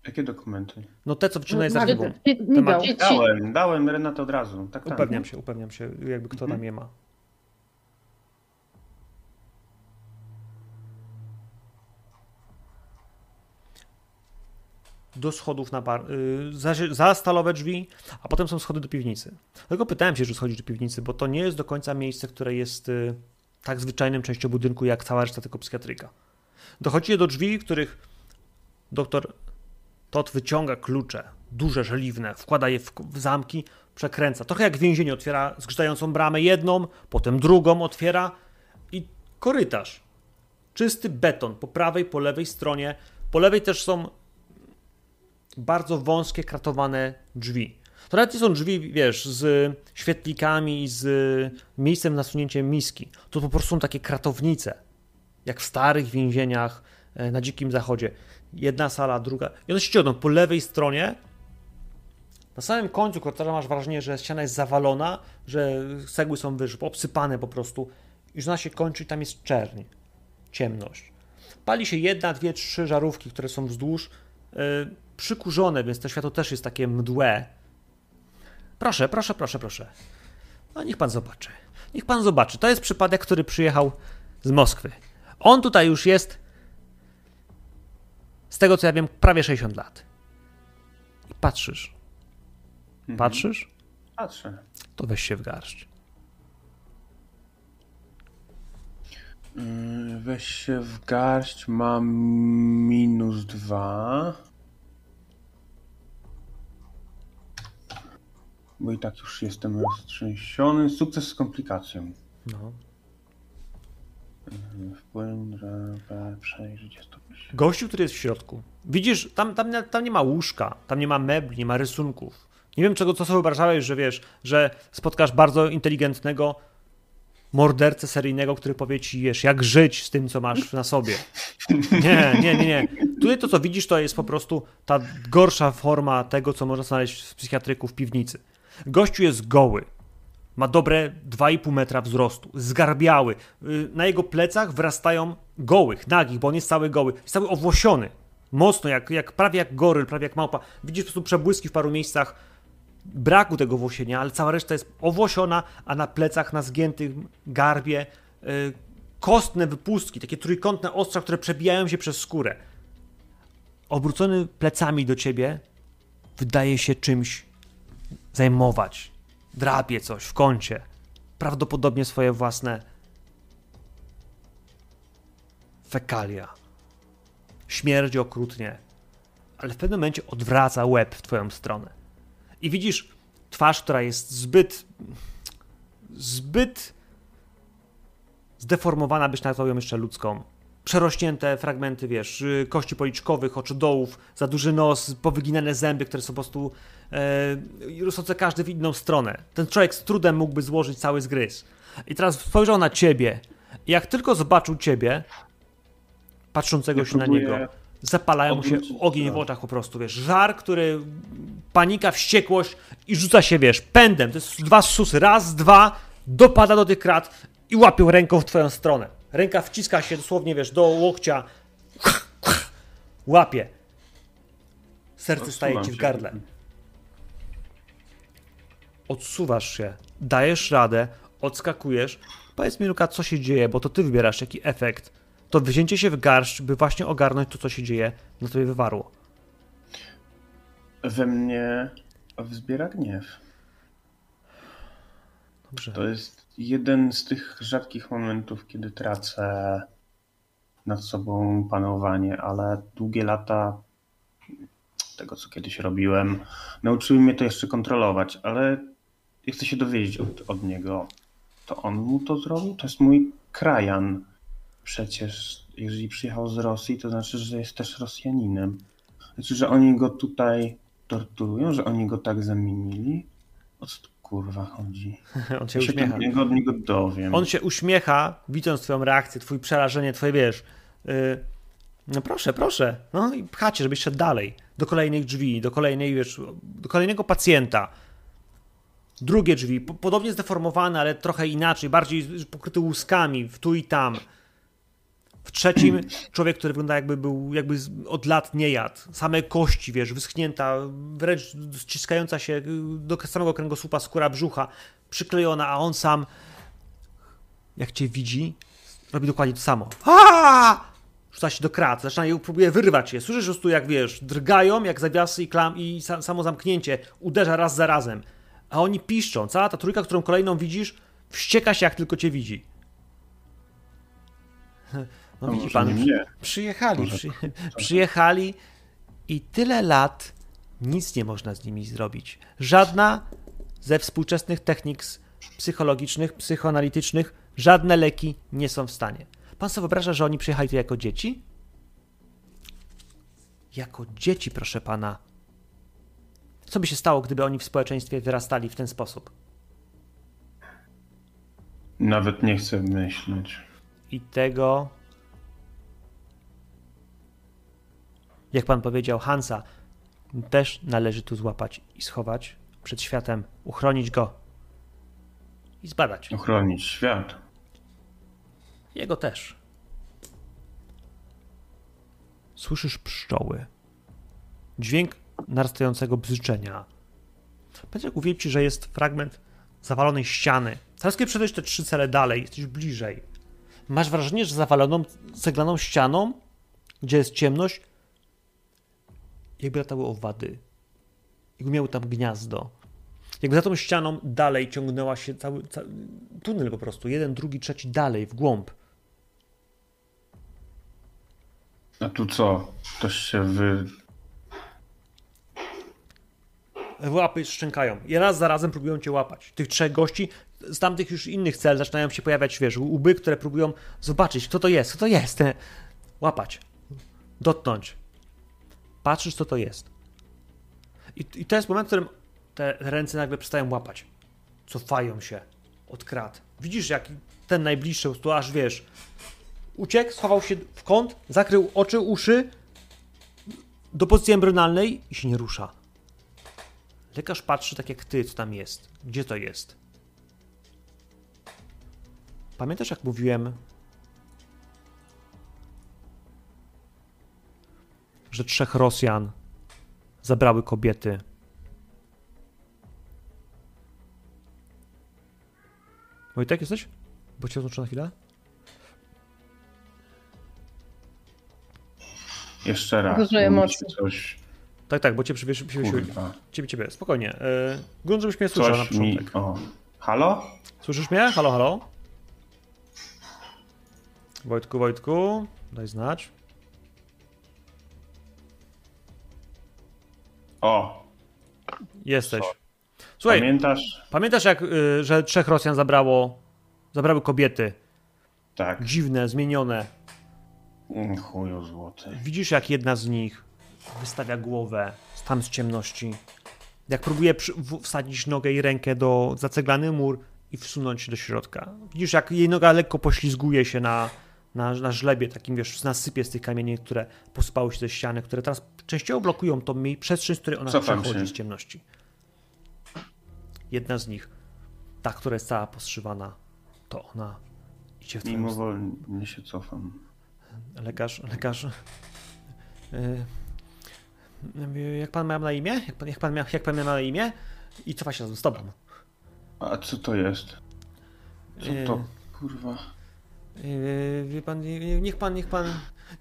Jakie dokumenty? No te, co wczoraj Magdy. za Nie, nie ci- Dałem, dałem Renatę od razu. Tak, tak. Upewniam się, upewniam się, jakby kto Mhm. tam je ma. Do schodów na bar, y, za, za stalowe drzwi, a potem są schody do piwnicy. Dlatego pytałem się, że schodzisz do piwnicy, bo to nie jest do końca miejsce, które jest y, tak zwyczajnym częścią budynku, jak cała reszta tego psychiatryka. Dochodzicie do drzwi, których doktor Tot wyciąga klucze, duże, żeliwne, wkłada je w, w zamki, przekręca. Trochę jak w więzieniu, otwiera zgrzytającą bramę jedną, potem drugą otwiera i korytarz. Czysty beton po prawej, po lewej stronie. Po lewej też są bardzo wąskie, kratowane drzwi. To nawet nie są drzwi, wiesz, z świetlikami i z miejscem na sunięcie miski. To po prostu są takie kratownice, jak w starych więzieniach e, na Dzikim Zachodzie. Jedna sala, druga. I one się ciągną po lewej stronie. Na samym końcu korytarza masz wrażenie, że ściana jest zawalona, że cegły są wyż, obsypane po prostu że ona się kończy i tam jest czerń, ciemność. Pali się jedna, dwie, trzy żarówki, które są wzdłuż, przykurzone, więc to światło też jest takie mdłe. Proszę, proszę, proszę, proszę. No niech pan zobaczy. Niech pan zobaczy. To jest przypadek, który przyjechał z Moskwy. On tutaj już jest, z tego co ja wiem, prawie 60 lat. I patrzysz. Mhm. Patrzysz? Patrzę. To weź się w garść. Weź się w garść, mam minus dwa. Bo i tak już jestem roztrzęsiony. Sukces z komplikacją. No. Wpływ, przejrzeć jest to. Gościu, który jest w środku. Widzisz, tam, tam, tam nie ma łóżka, tam nie ma mebli, nie ma rysunków. Nie wiem, czego, co sobie wyobrażałeś, że wiesz, że spotkasz bardzo inteligentnego mordercę seryjnego, który powie ci, wiesz, jak żyć z tym, co masz na sobie. Nie, nie, nie, nie. Tutaj to, co widzisz, to jest po prostu ta gorsza forma tego, co można znaleźć w psychiatryku w piwnicy. Gościu jest goły. Ma dobre 2,5 metra wzrostu, zgarbiały. Y, Na jego plecach wyrastają gołych, nagich, bo on jest cały goły. Jest cały owłosiony. Mocno, jak, jak, prawie jak goryl, prawie jak małpa. Widzisz po prostu przebłyski w paru miejscach braku tego włosienia, ale cała reszta jest owłosiona, a na plecach, na zgiętym garbie y, kostne wypustki, takie trójkątne ostrza, które przebijają się przez skórę. Obrócony plecami do ciebie wydaje się czymś zajmować. Drapie coś w kącie. Prawdopodobnie swoje własne fekalia. Śmierdzi okrutnie, ale w pewnym momencie odwraca łeb w twoją stronę. I widzisz twarz, która jest zbyt. zbyt. zdeformowana, byś nazwał ją jeszcze ludzką. Przerośnięte fragmenty, wiesz, y, kości policzkowych, oczodołów, za duży nos, powyginane zęby, które są po prostu e, rosnące każdy w inną stronę. Ten człowiek z trudem mógłby złożyć cały zgryz. I teraz spojrzał na ciebie. I jak tylko zobaczył ciebie, patrzącego Ja się na próbuję niego, zapalają mu się ogień w wzrok. oczach po prostu, wiesz, żar, który, panika, wściekłość i rzuca się, wiesz, pędem, to jest dwa susy, raz, dwa, dopada do tych krat i łapią ręką w twoją stronę. Ręka wciska się dosłownie, wiesz, do łokcia, łapie. Serce staje ci w się. gardle. Odsuwasz się, dajesz radę, odskakujesz. Powiedz mi, Luka, co się dzieje, bo to ty wybierasz jaki efekt. To wzięcie się w garść, by właśnie ogarnąć to, co się dzieje, na tobie wywarło. We mnie wzbiera gniew. Dobrze. To jest jeden z tych rzadkich momentów, kiedy tracę nad sobą panowanie, ale długie lata tego, co kiedyś robiłem, nauczyły mnie to jeszcze kontrolować, ale chcę się dowiedzieć od, od niego. To on mu to zrobił? To jest mój krajan. Przecież jeżeli przyjechał z Rosji, to znaczy, że jest też Rosjaninem. Znaczy, że oni go tutaj torturują, że oni go tak zamienili? O co tu kurwa chodzi? On się uśmiecha. niego, od niego dowiem. On się uśmiecha, widząc twoją reakcję, twój przerażenie, twoje, wiesz... Yy, no proszę, proszę. No i pchacie, żebyś szedł dalej. Do kolejnych drzwi, do kolejnej, wiesz, do kolejnego pacjenta. Drugie drzwi, po- podobnie zdeformowane, ale trochę inaczej, bardziej pokryty łuskami, w tu i tam. W trzecim człowiek, który wygląda jakby był, jakby od lat nie jadł. Same kości, wiesz, wyschnięta, wręcz ściskająca się do samego kręgosłupa skóra brzucha, przyklejona, a on sam, jak cię widzi, robi dokładnie to samo. Aaaa! Rzuca się do krat, zaczyna je, próbuje wyrwać je. Słyszysz po prostu, jak wiesz, drgają, jak zawiasy i klam i sa, samo zamknięcie. Uderza raz za razem. A oni piszczą. Cała ta trójka, którą kolejną widzisz, wścieka się, jak tylko cię widzi. No A widzi pan, nie przyjechali, Może przy, przyjechali i tyle lat nic nie można z nimi zrobić. Żadna ze współczesnych technik psychologicznych, psychoanalitycznych, żadne leki nie są w stanie. Pan sobie wyobraża, że oni przyjechali tu jako dzieci? Jako dzieci, proszę pana. Co by się stało, gdyby oni w społeczeństwie wyrastali w ten sposób? Nawet nie chcę myśleć. I tego, jak pan powiedział, Hansa, też należy tu złapać i schować przed światem, uchronić go i zbadać. Ochronić świat. Jego też. Słyszysz pszczoły. Dźwięk narastającego bzyczenia. Piotrek ci, że jest fragment zawalonej ściany. Teraz kiedy przeszedłeś te trzy cele dalej, jesteś bliżej. Masz wrażenie, że zawaloną ceglaną ścianą, gdzie jest ciemność, jakby latały owady. Jakby miały tam gniazdo. Jakby za tą ścianą dalej ciągnęła się cały, cały tunel po prostu. Jeden, drugi, trzeci dalej, w głąb. A tu co? Ktoś się wy... Łapy szczękają. I raz za razem próbują cię łapać. Tych trzech gości z tamtych już innych cel zaczynają się pojawiać, wiesz, łby, które próbują zobaczyć, kto to jest, kto to jest. Łapać. Dotknąć. Patrzysz, co to jest. I, I to jest moment, w którym te ręce nagle przestają łapać. Cofają się od krat. Widzisz, jak ten najbliższy, prostu aż wiesz, uciekł, schował się w kąt, zakrył oczy, uszy do pozycji embrionalnej i się nie rusza. Lekarz patrzy tak jak ty, co tam jest. Gdzie to jest? Pamiętasz, jak mówiłem, że trzech Rosjan zabrały kobiety? Wojtek, jesteś? Bo cię odłączę na chwilę? Jeszcze raz. Dużo emocji. Coś... Tak, tak, bo cię. Kurwa. Ciebie, ciebie, spokojnie. Yy, grunt, żebyś mnie słyszał na mi... początek. O. Halo? Słyszysz mnie? Halo, halo? Wojtku, Wojtku, daj znać. O. Jesteś. Słuchaj, Pamiętasz? pamiętasz jak, y, że trzech Rosjan zabrało, zabrały kobiety? Tak. Dziwne, zmienione. Mm, Chuju złoty. Widzisz, jak jedna z nich wystawia głowę tam z ciemności. Jak próbuje przy, w, wsadzić nogę i rękę do zaceglany mur i wsunąć się do środka. Widzisz, jak jej noga lekko poślizguje się na, na, na żlebie, takim wiesz, na sypie z tych kamieni, które posypały się ze ściany, które teraz częściowo blokują tą mie- przestrzeń, z której ona Cofam przechodzi się. z ciemności. Jedna z nich, ta, która jest cała poszywana, to ona idzie w Mimowolnie się cofam. Lekarz, lekarz. Yy, jak pan miał na imię? Jak pan, jak pan, miał, jak pan miał na imię? I cofa się razem z tobą. A co to jest? Co to? Yy. Kurwa. Yy, wie pan, nie- niech pan, niech pan,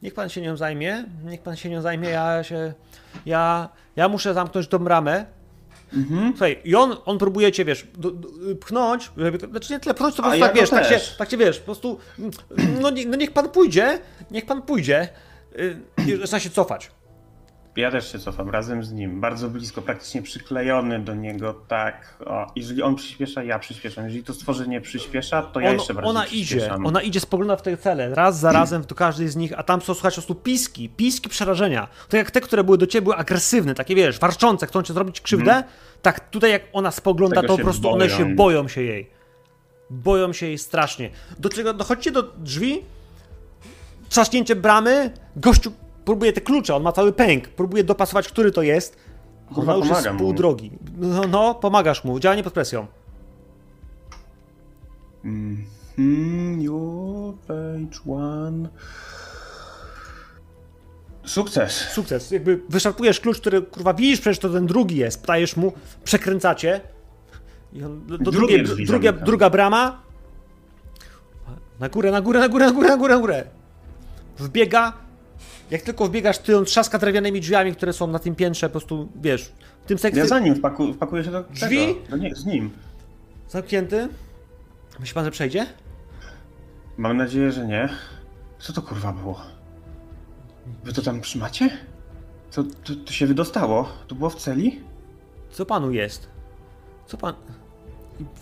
niech pan się nią zajmie. Niech pan się nią zajmie. Ja się, ja, ja muszę zamknąć tą bramę. Mhm. Słuchaj, i on, on próbuje cię, wiesz, do, do, pchnąć, żeby, znaczy nie tyle pchnąć, to po prostu ja tak, wiesz, tak się, tak cię, wiesz, po prostu, no, nie- no niech pan pójdzie, niech pan pójdzie. Yy, zaczyna się cofać. Ja też się cofam razem z nim. Bardzo blisko, praktycznie przyklejony do niego, tak. O, jeżeli on przyspiesza, ja przyspieszam. Jeżeli to stworzenie przyspiesza, to ja On- jeszcze bardziej ona idzie, ona idzie, spogląda w te cele, raz za razem do każdej z nich, a tam są, słuchać, po prostu piski, piski przerażenia. Tak jak te, które były do ciebie, były agresywne, takie wiesz, warczące, chcą cię zrobić krzywdę, tak tutaj jak ona spogląda. Tego to po prostu one boją. się boją się jej. Boją się jej strasznie. Do czego dochodzicie do drzwi, trzaśnięcie bramy, gościu próbuje te klucze, on ma cały pęk, próbuje dopasować, który to jest. Kurwa, już jest pół mu. drogi. No, no, pomagasz mu, działanie pod presją. Mhm, your page one. Sukces. Sukces. Jakby wyszarpujesz klucz, który kurwa widzisz, przecież to ten drugi jest. Ptajesz mu, przekręcacie. I on, do, do Drugie drugiej, drzwi druga, zamykam. druga brama. Na górę, na górę, na górę, na górę, na górę, na górę. Wbiega. Jak tylko wbiegasz, ty on trzaska drewnianymi drzwiami, które są na tym piętrze, po prostu wiesz. W tym sekcji Ja za nim wpaku, wpakuję się do Drzwi? tego. No nie, z nim. zamknięty. Myśli pan, że przejdzie? Mam nadzieję, że nie. Co to kurwa było? Wy to tam trzymacie? To, to, to się wydostało? To było w celi? Co panu jest? Co pan.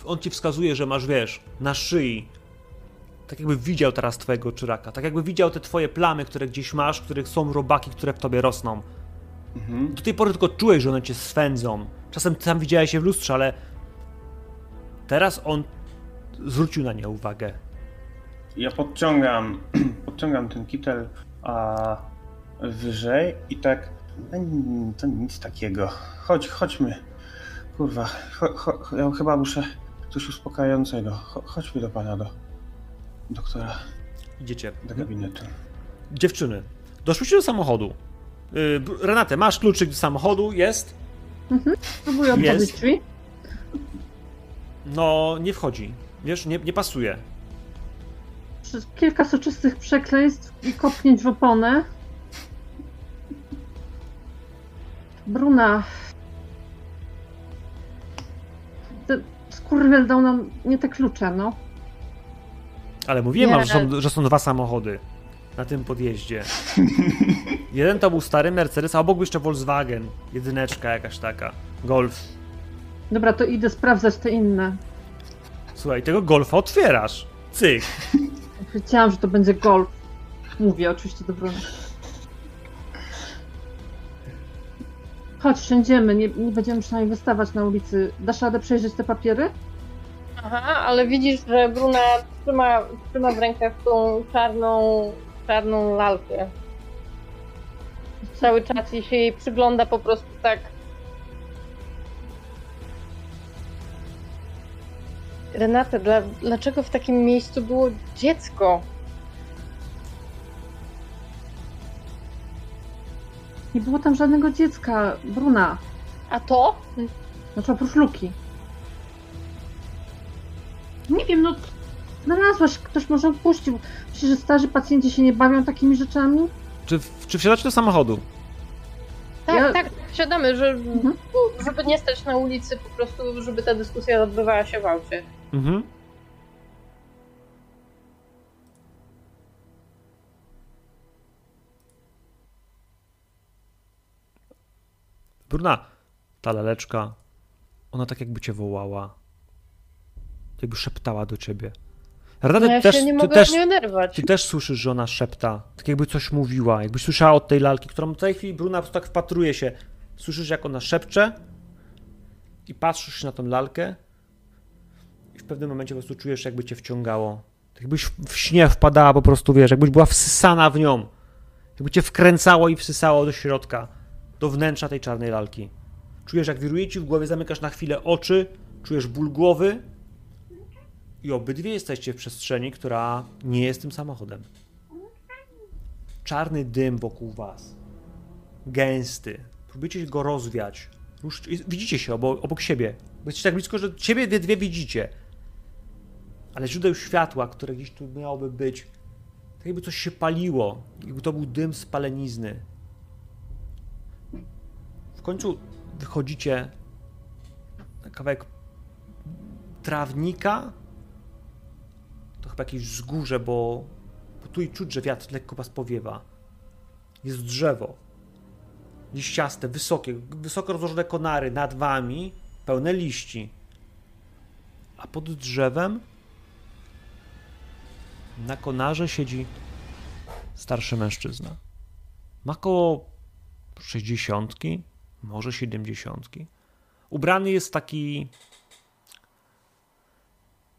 On ci wskazuje, że masz, wiesz, na szyi. Tak jakby widział teraz twojego czyraka. Tak jakby widział te twoje plamy, które gdzieś masz, których są robaki, które w tobie rosną. Mhm. Do tej pory tylko czułeś, że one cię swędzą. Czasem tam widziałeś się w lustrze, ale teraz on zwrócił na nie uwagę. Ja podciągam, podciągam ten kitel a wyżej i tak. "No, To nic takiego. Chodź, chodźmy. Kurwa, cho, cho, ja chyba muszę coś uspokajającego. Cho, chodźmy do pana, do doktora, Idziecie. do gabinetu. Dziewczyny, doszłyście do samochodu. Yy, Br- Renate, masz kluczyk do samochodu, jest? Próbuję Jest. otworzyć drzwi. No, nie wchodzi. Wiesz, nie, nie pasuje. Przez kilka soczystych przekleństw i kopnięć w oponę. Bruna. Ten skurwiel dał nam nie te klucze, no. Ale mówiłem Nie. że są, że są dwa samochody na tym podjeździe. Jeden to był stary Mercedes, a obok był jeszcze Volkswagen. Jedyneczka jakaś taka. Golf. Dobra, to idę sprawdzać te inne. Słuchaj, tego Golfa otwierasz. Cyk. Wiedziałam, że to będzie golf. Mówię oczywiście do. Chodź, wszędziemy, nie, nie będziemy przynajmniej wystawać na ulicy. Dasz radę przejrzeć te papiery? Aha, ale widzisz, że Bruna trzyma, trzyma w rękach tą czarną, czarną lalkę. Cały czas i się jej przygląda po prostu tak. Renata, dla, dlaczego w takim miejscu było dziecko? Nie było tam żadnego dziecka, Bruna. A to? Znaczy oprócz Luki. Nie wiem, no znalazłaś, ktoś może opuścił. Myślisz, że starzy pacjenci się nie bawią takimi rzeczami? Czy, czy wsiadacie do samochodu? Tak, Ja- tak, siadamy, że, Mhm. żeby nie stać na ulicy, po prostu, żeby ta dyskusja odbywała się w aucie. Mhm. Bruna, ta laleczka, ona tak jakby cię wołała. Jakby szeptała do ciebie. Renata, No ja też, nie ty, mogę też, nie oderwać. ty też słyszysz, że ona szepta, tak jakby coś mówiła, jakbyś słyszała od tej lalki, którą w tej chwili Bruna po prostu tak wpatruje się. Słyszysz, jak ona szepcze i patrzysz się na tą lalkę i w pewnym momencie po prostu czujesz, jakby cię wciągało. Tak jakbyś w śnie wpadała po prostu, wiesz, jakbyś była wsysana w nią. Jakby cię wkręcało i wsysało do środka, do wnętrza tej czarnej lalki. Czujesz, jak wiruje ci w głowie, zamykasz na chwilę oczy, czujesz ból głowy i obydwie jesteście w przestrzeni, która nie jest tym samochodem. Czarny dym wokół was. Gęsty. Próbujecie go rozwiać. Widzicie się obok, obok siebie. Bo Jesteście tak blisko, że siebie wy dwie widzicie. Ale źródeł światła, które gdzieś tu miałoby być, tak jakby coś się paliło. Jakby to był dym spalenizny. W końcu wychodzicie na kawałek trawnika. Chyba jakieś wzgórze, bo, bo tu i czuć, że wiatr lekko was powiewa. Jest drzewo. Liściaste, wysokie, wysoko rozłożone konary nad wami, pełne liści. A pod drzewem na konarze siedzi starszy mężczyzna. Ma koło sześćdziesiątki, może siedemdziesiątki. Ubrany jest taki,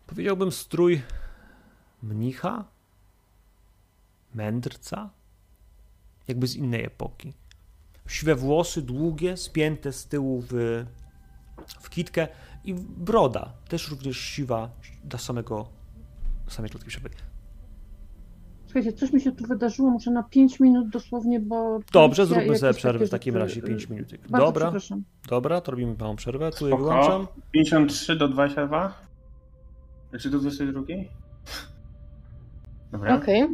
powiedziałbym, strój mnicha, mędrca, jakby z innej epoki. Siwe włosy, długie, spięte z tyłu w, w kitkę i broda, też również siwa do samego, do samej klatki przebyć. Słuchajcie, coś mi się tu wydarzyło, muszę na 5 minut dosłownie, bo... Dobrze, zróbmy sobie przerwę w takim razie, 5 y, minut. Bardzo Dobra, dobra, to robimy małą przerwę, tu je wyłączam. Spoko. 53 do 22? Czy do 22? Dobra. Okej.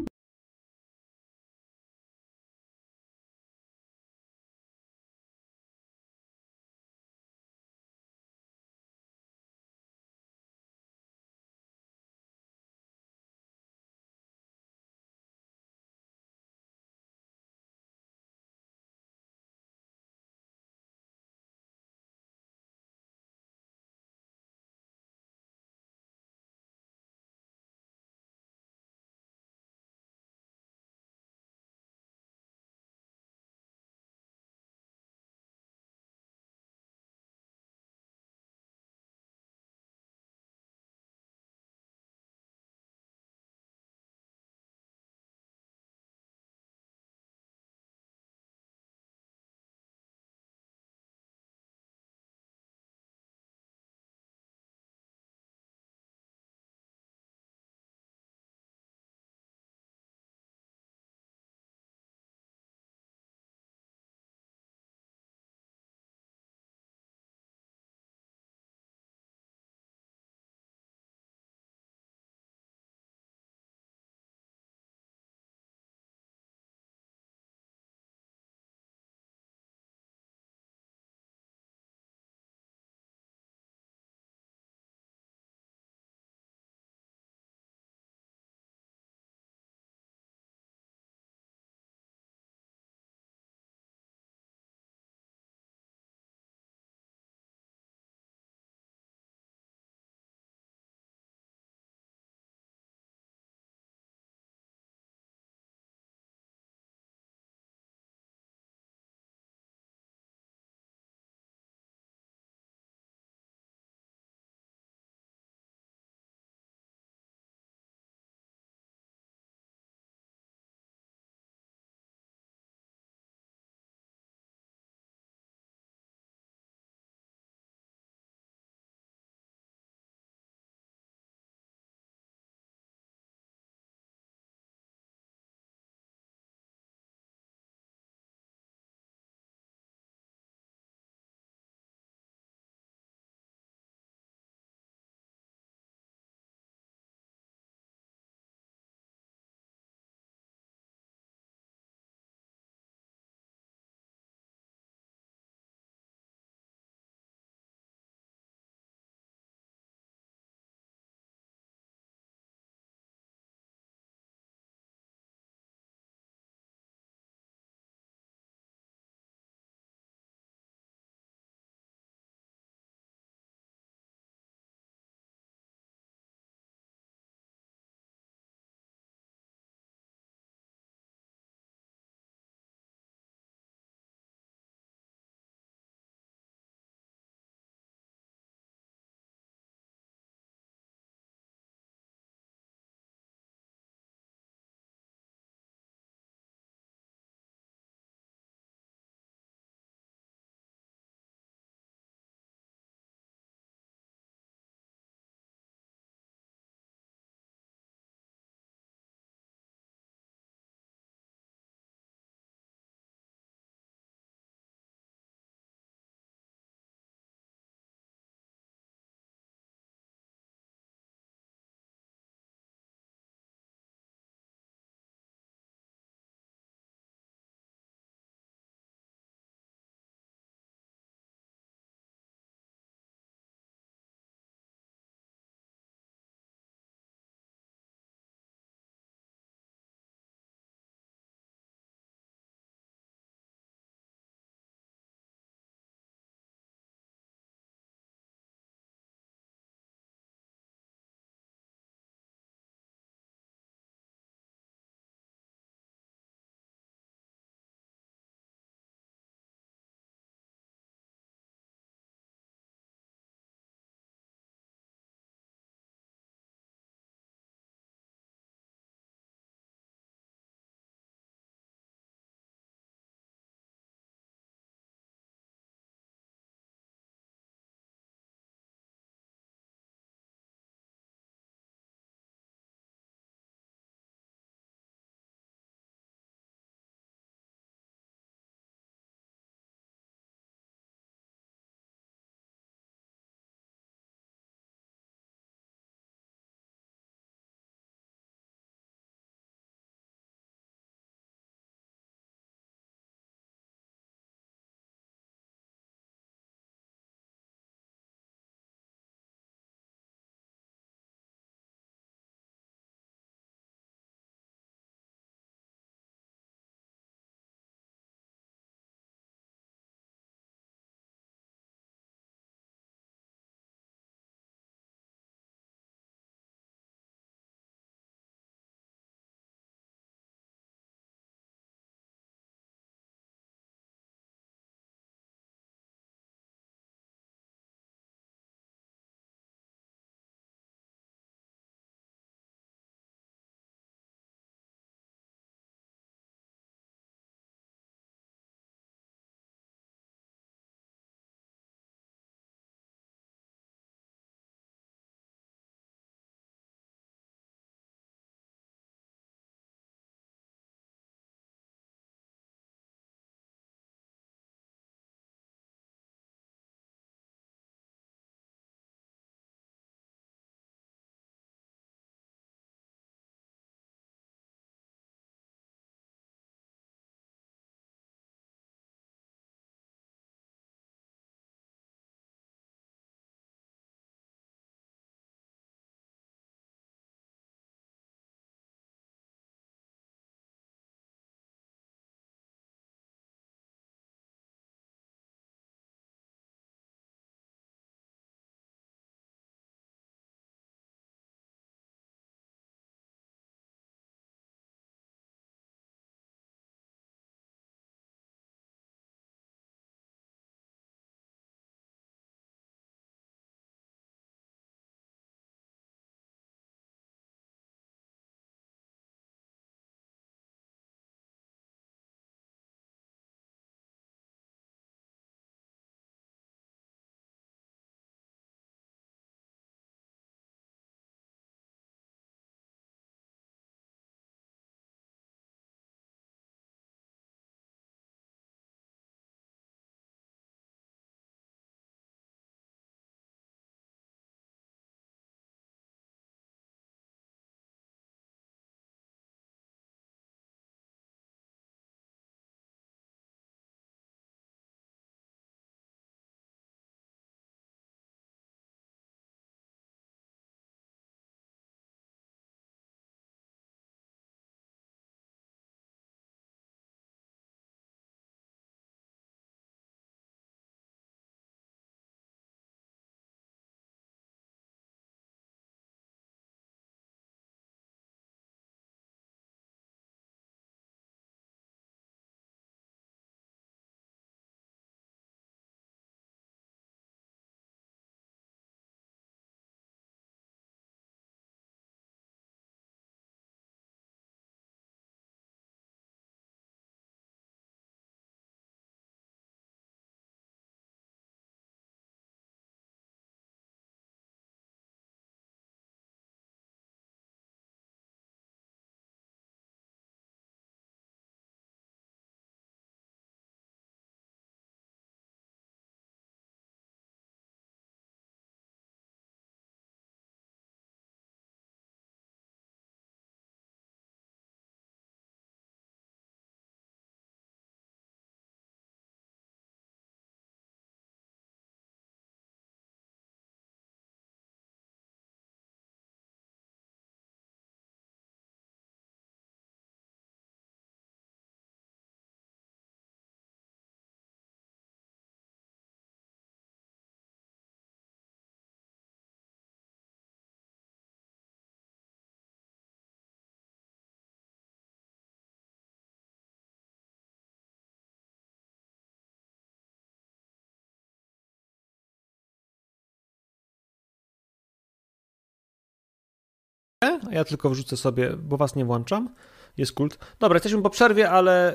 Ja tylko wrzucę sobie, bo was nie włączam. Jest kult. Dobra, jesteśmy po przerwie, ale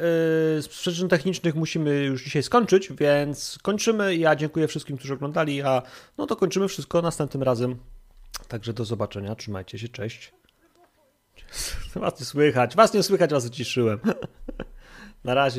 yy, z przyczyn technicznych musimy już dzisiaj skończyć, więc kończymy. Ja dziękuję wszystkim, którzy oglądali, a no to kończymy wszystko następnym razem. Także do zobaczenia, trzymajcie się, cześć. Was nie słychać, was nie słychać, was uciszyłem. Na razie.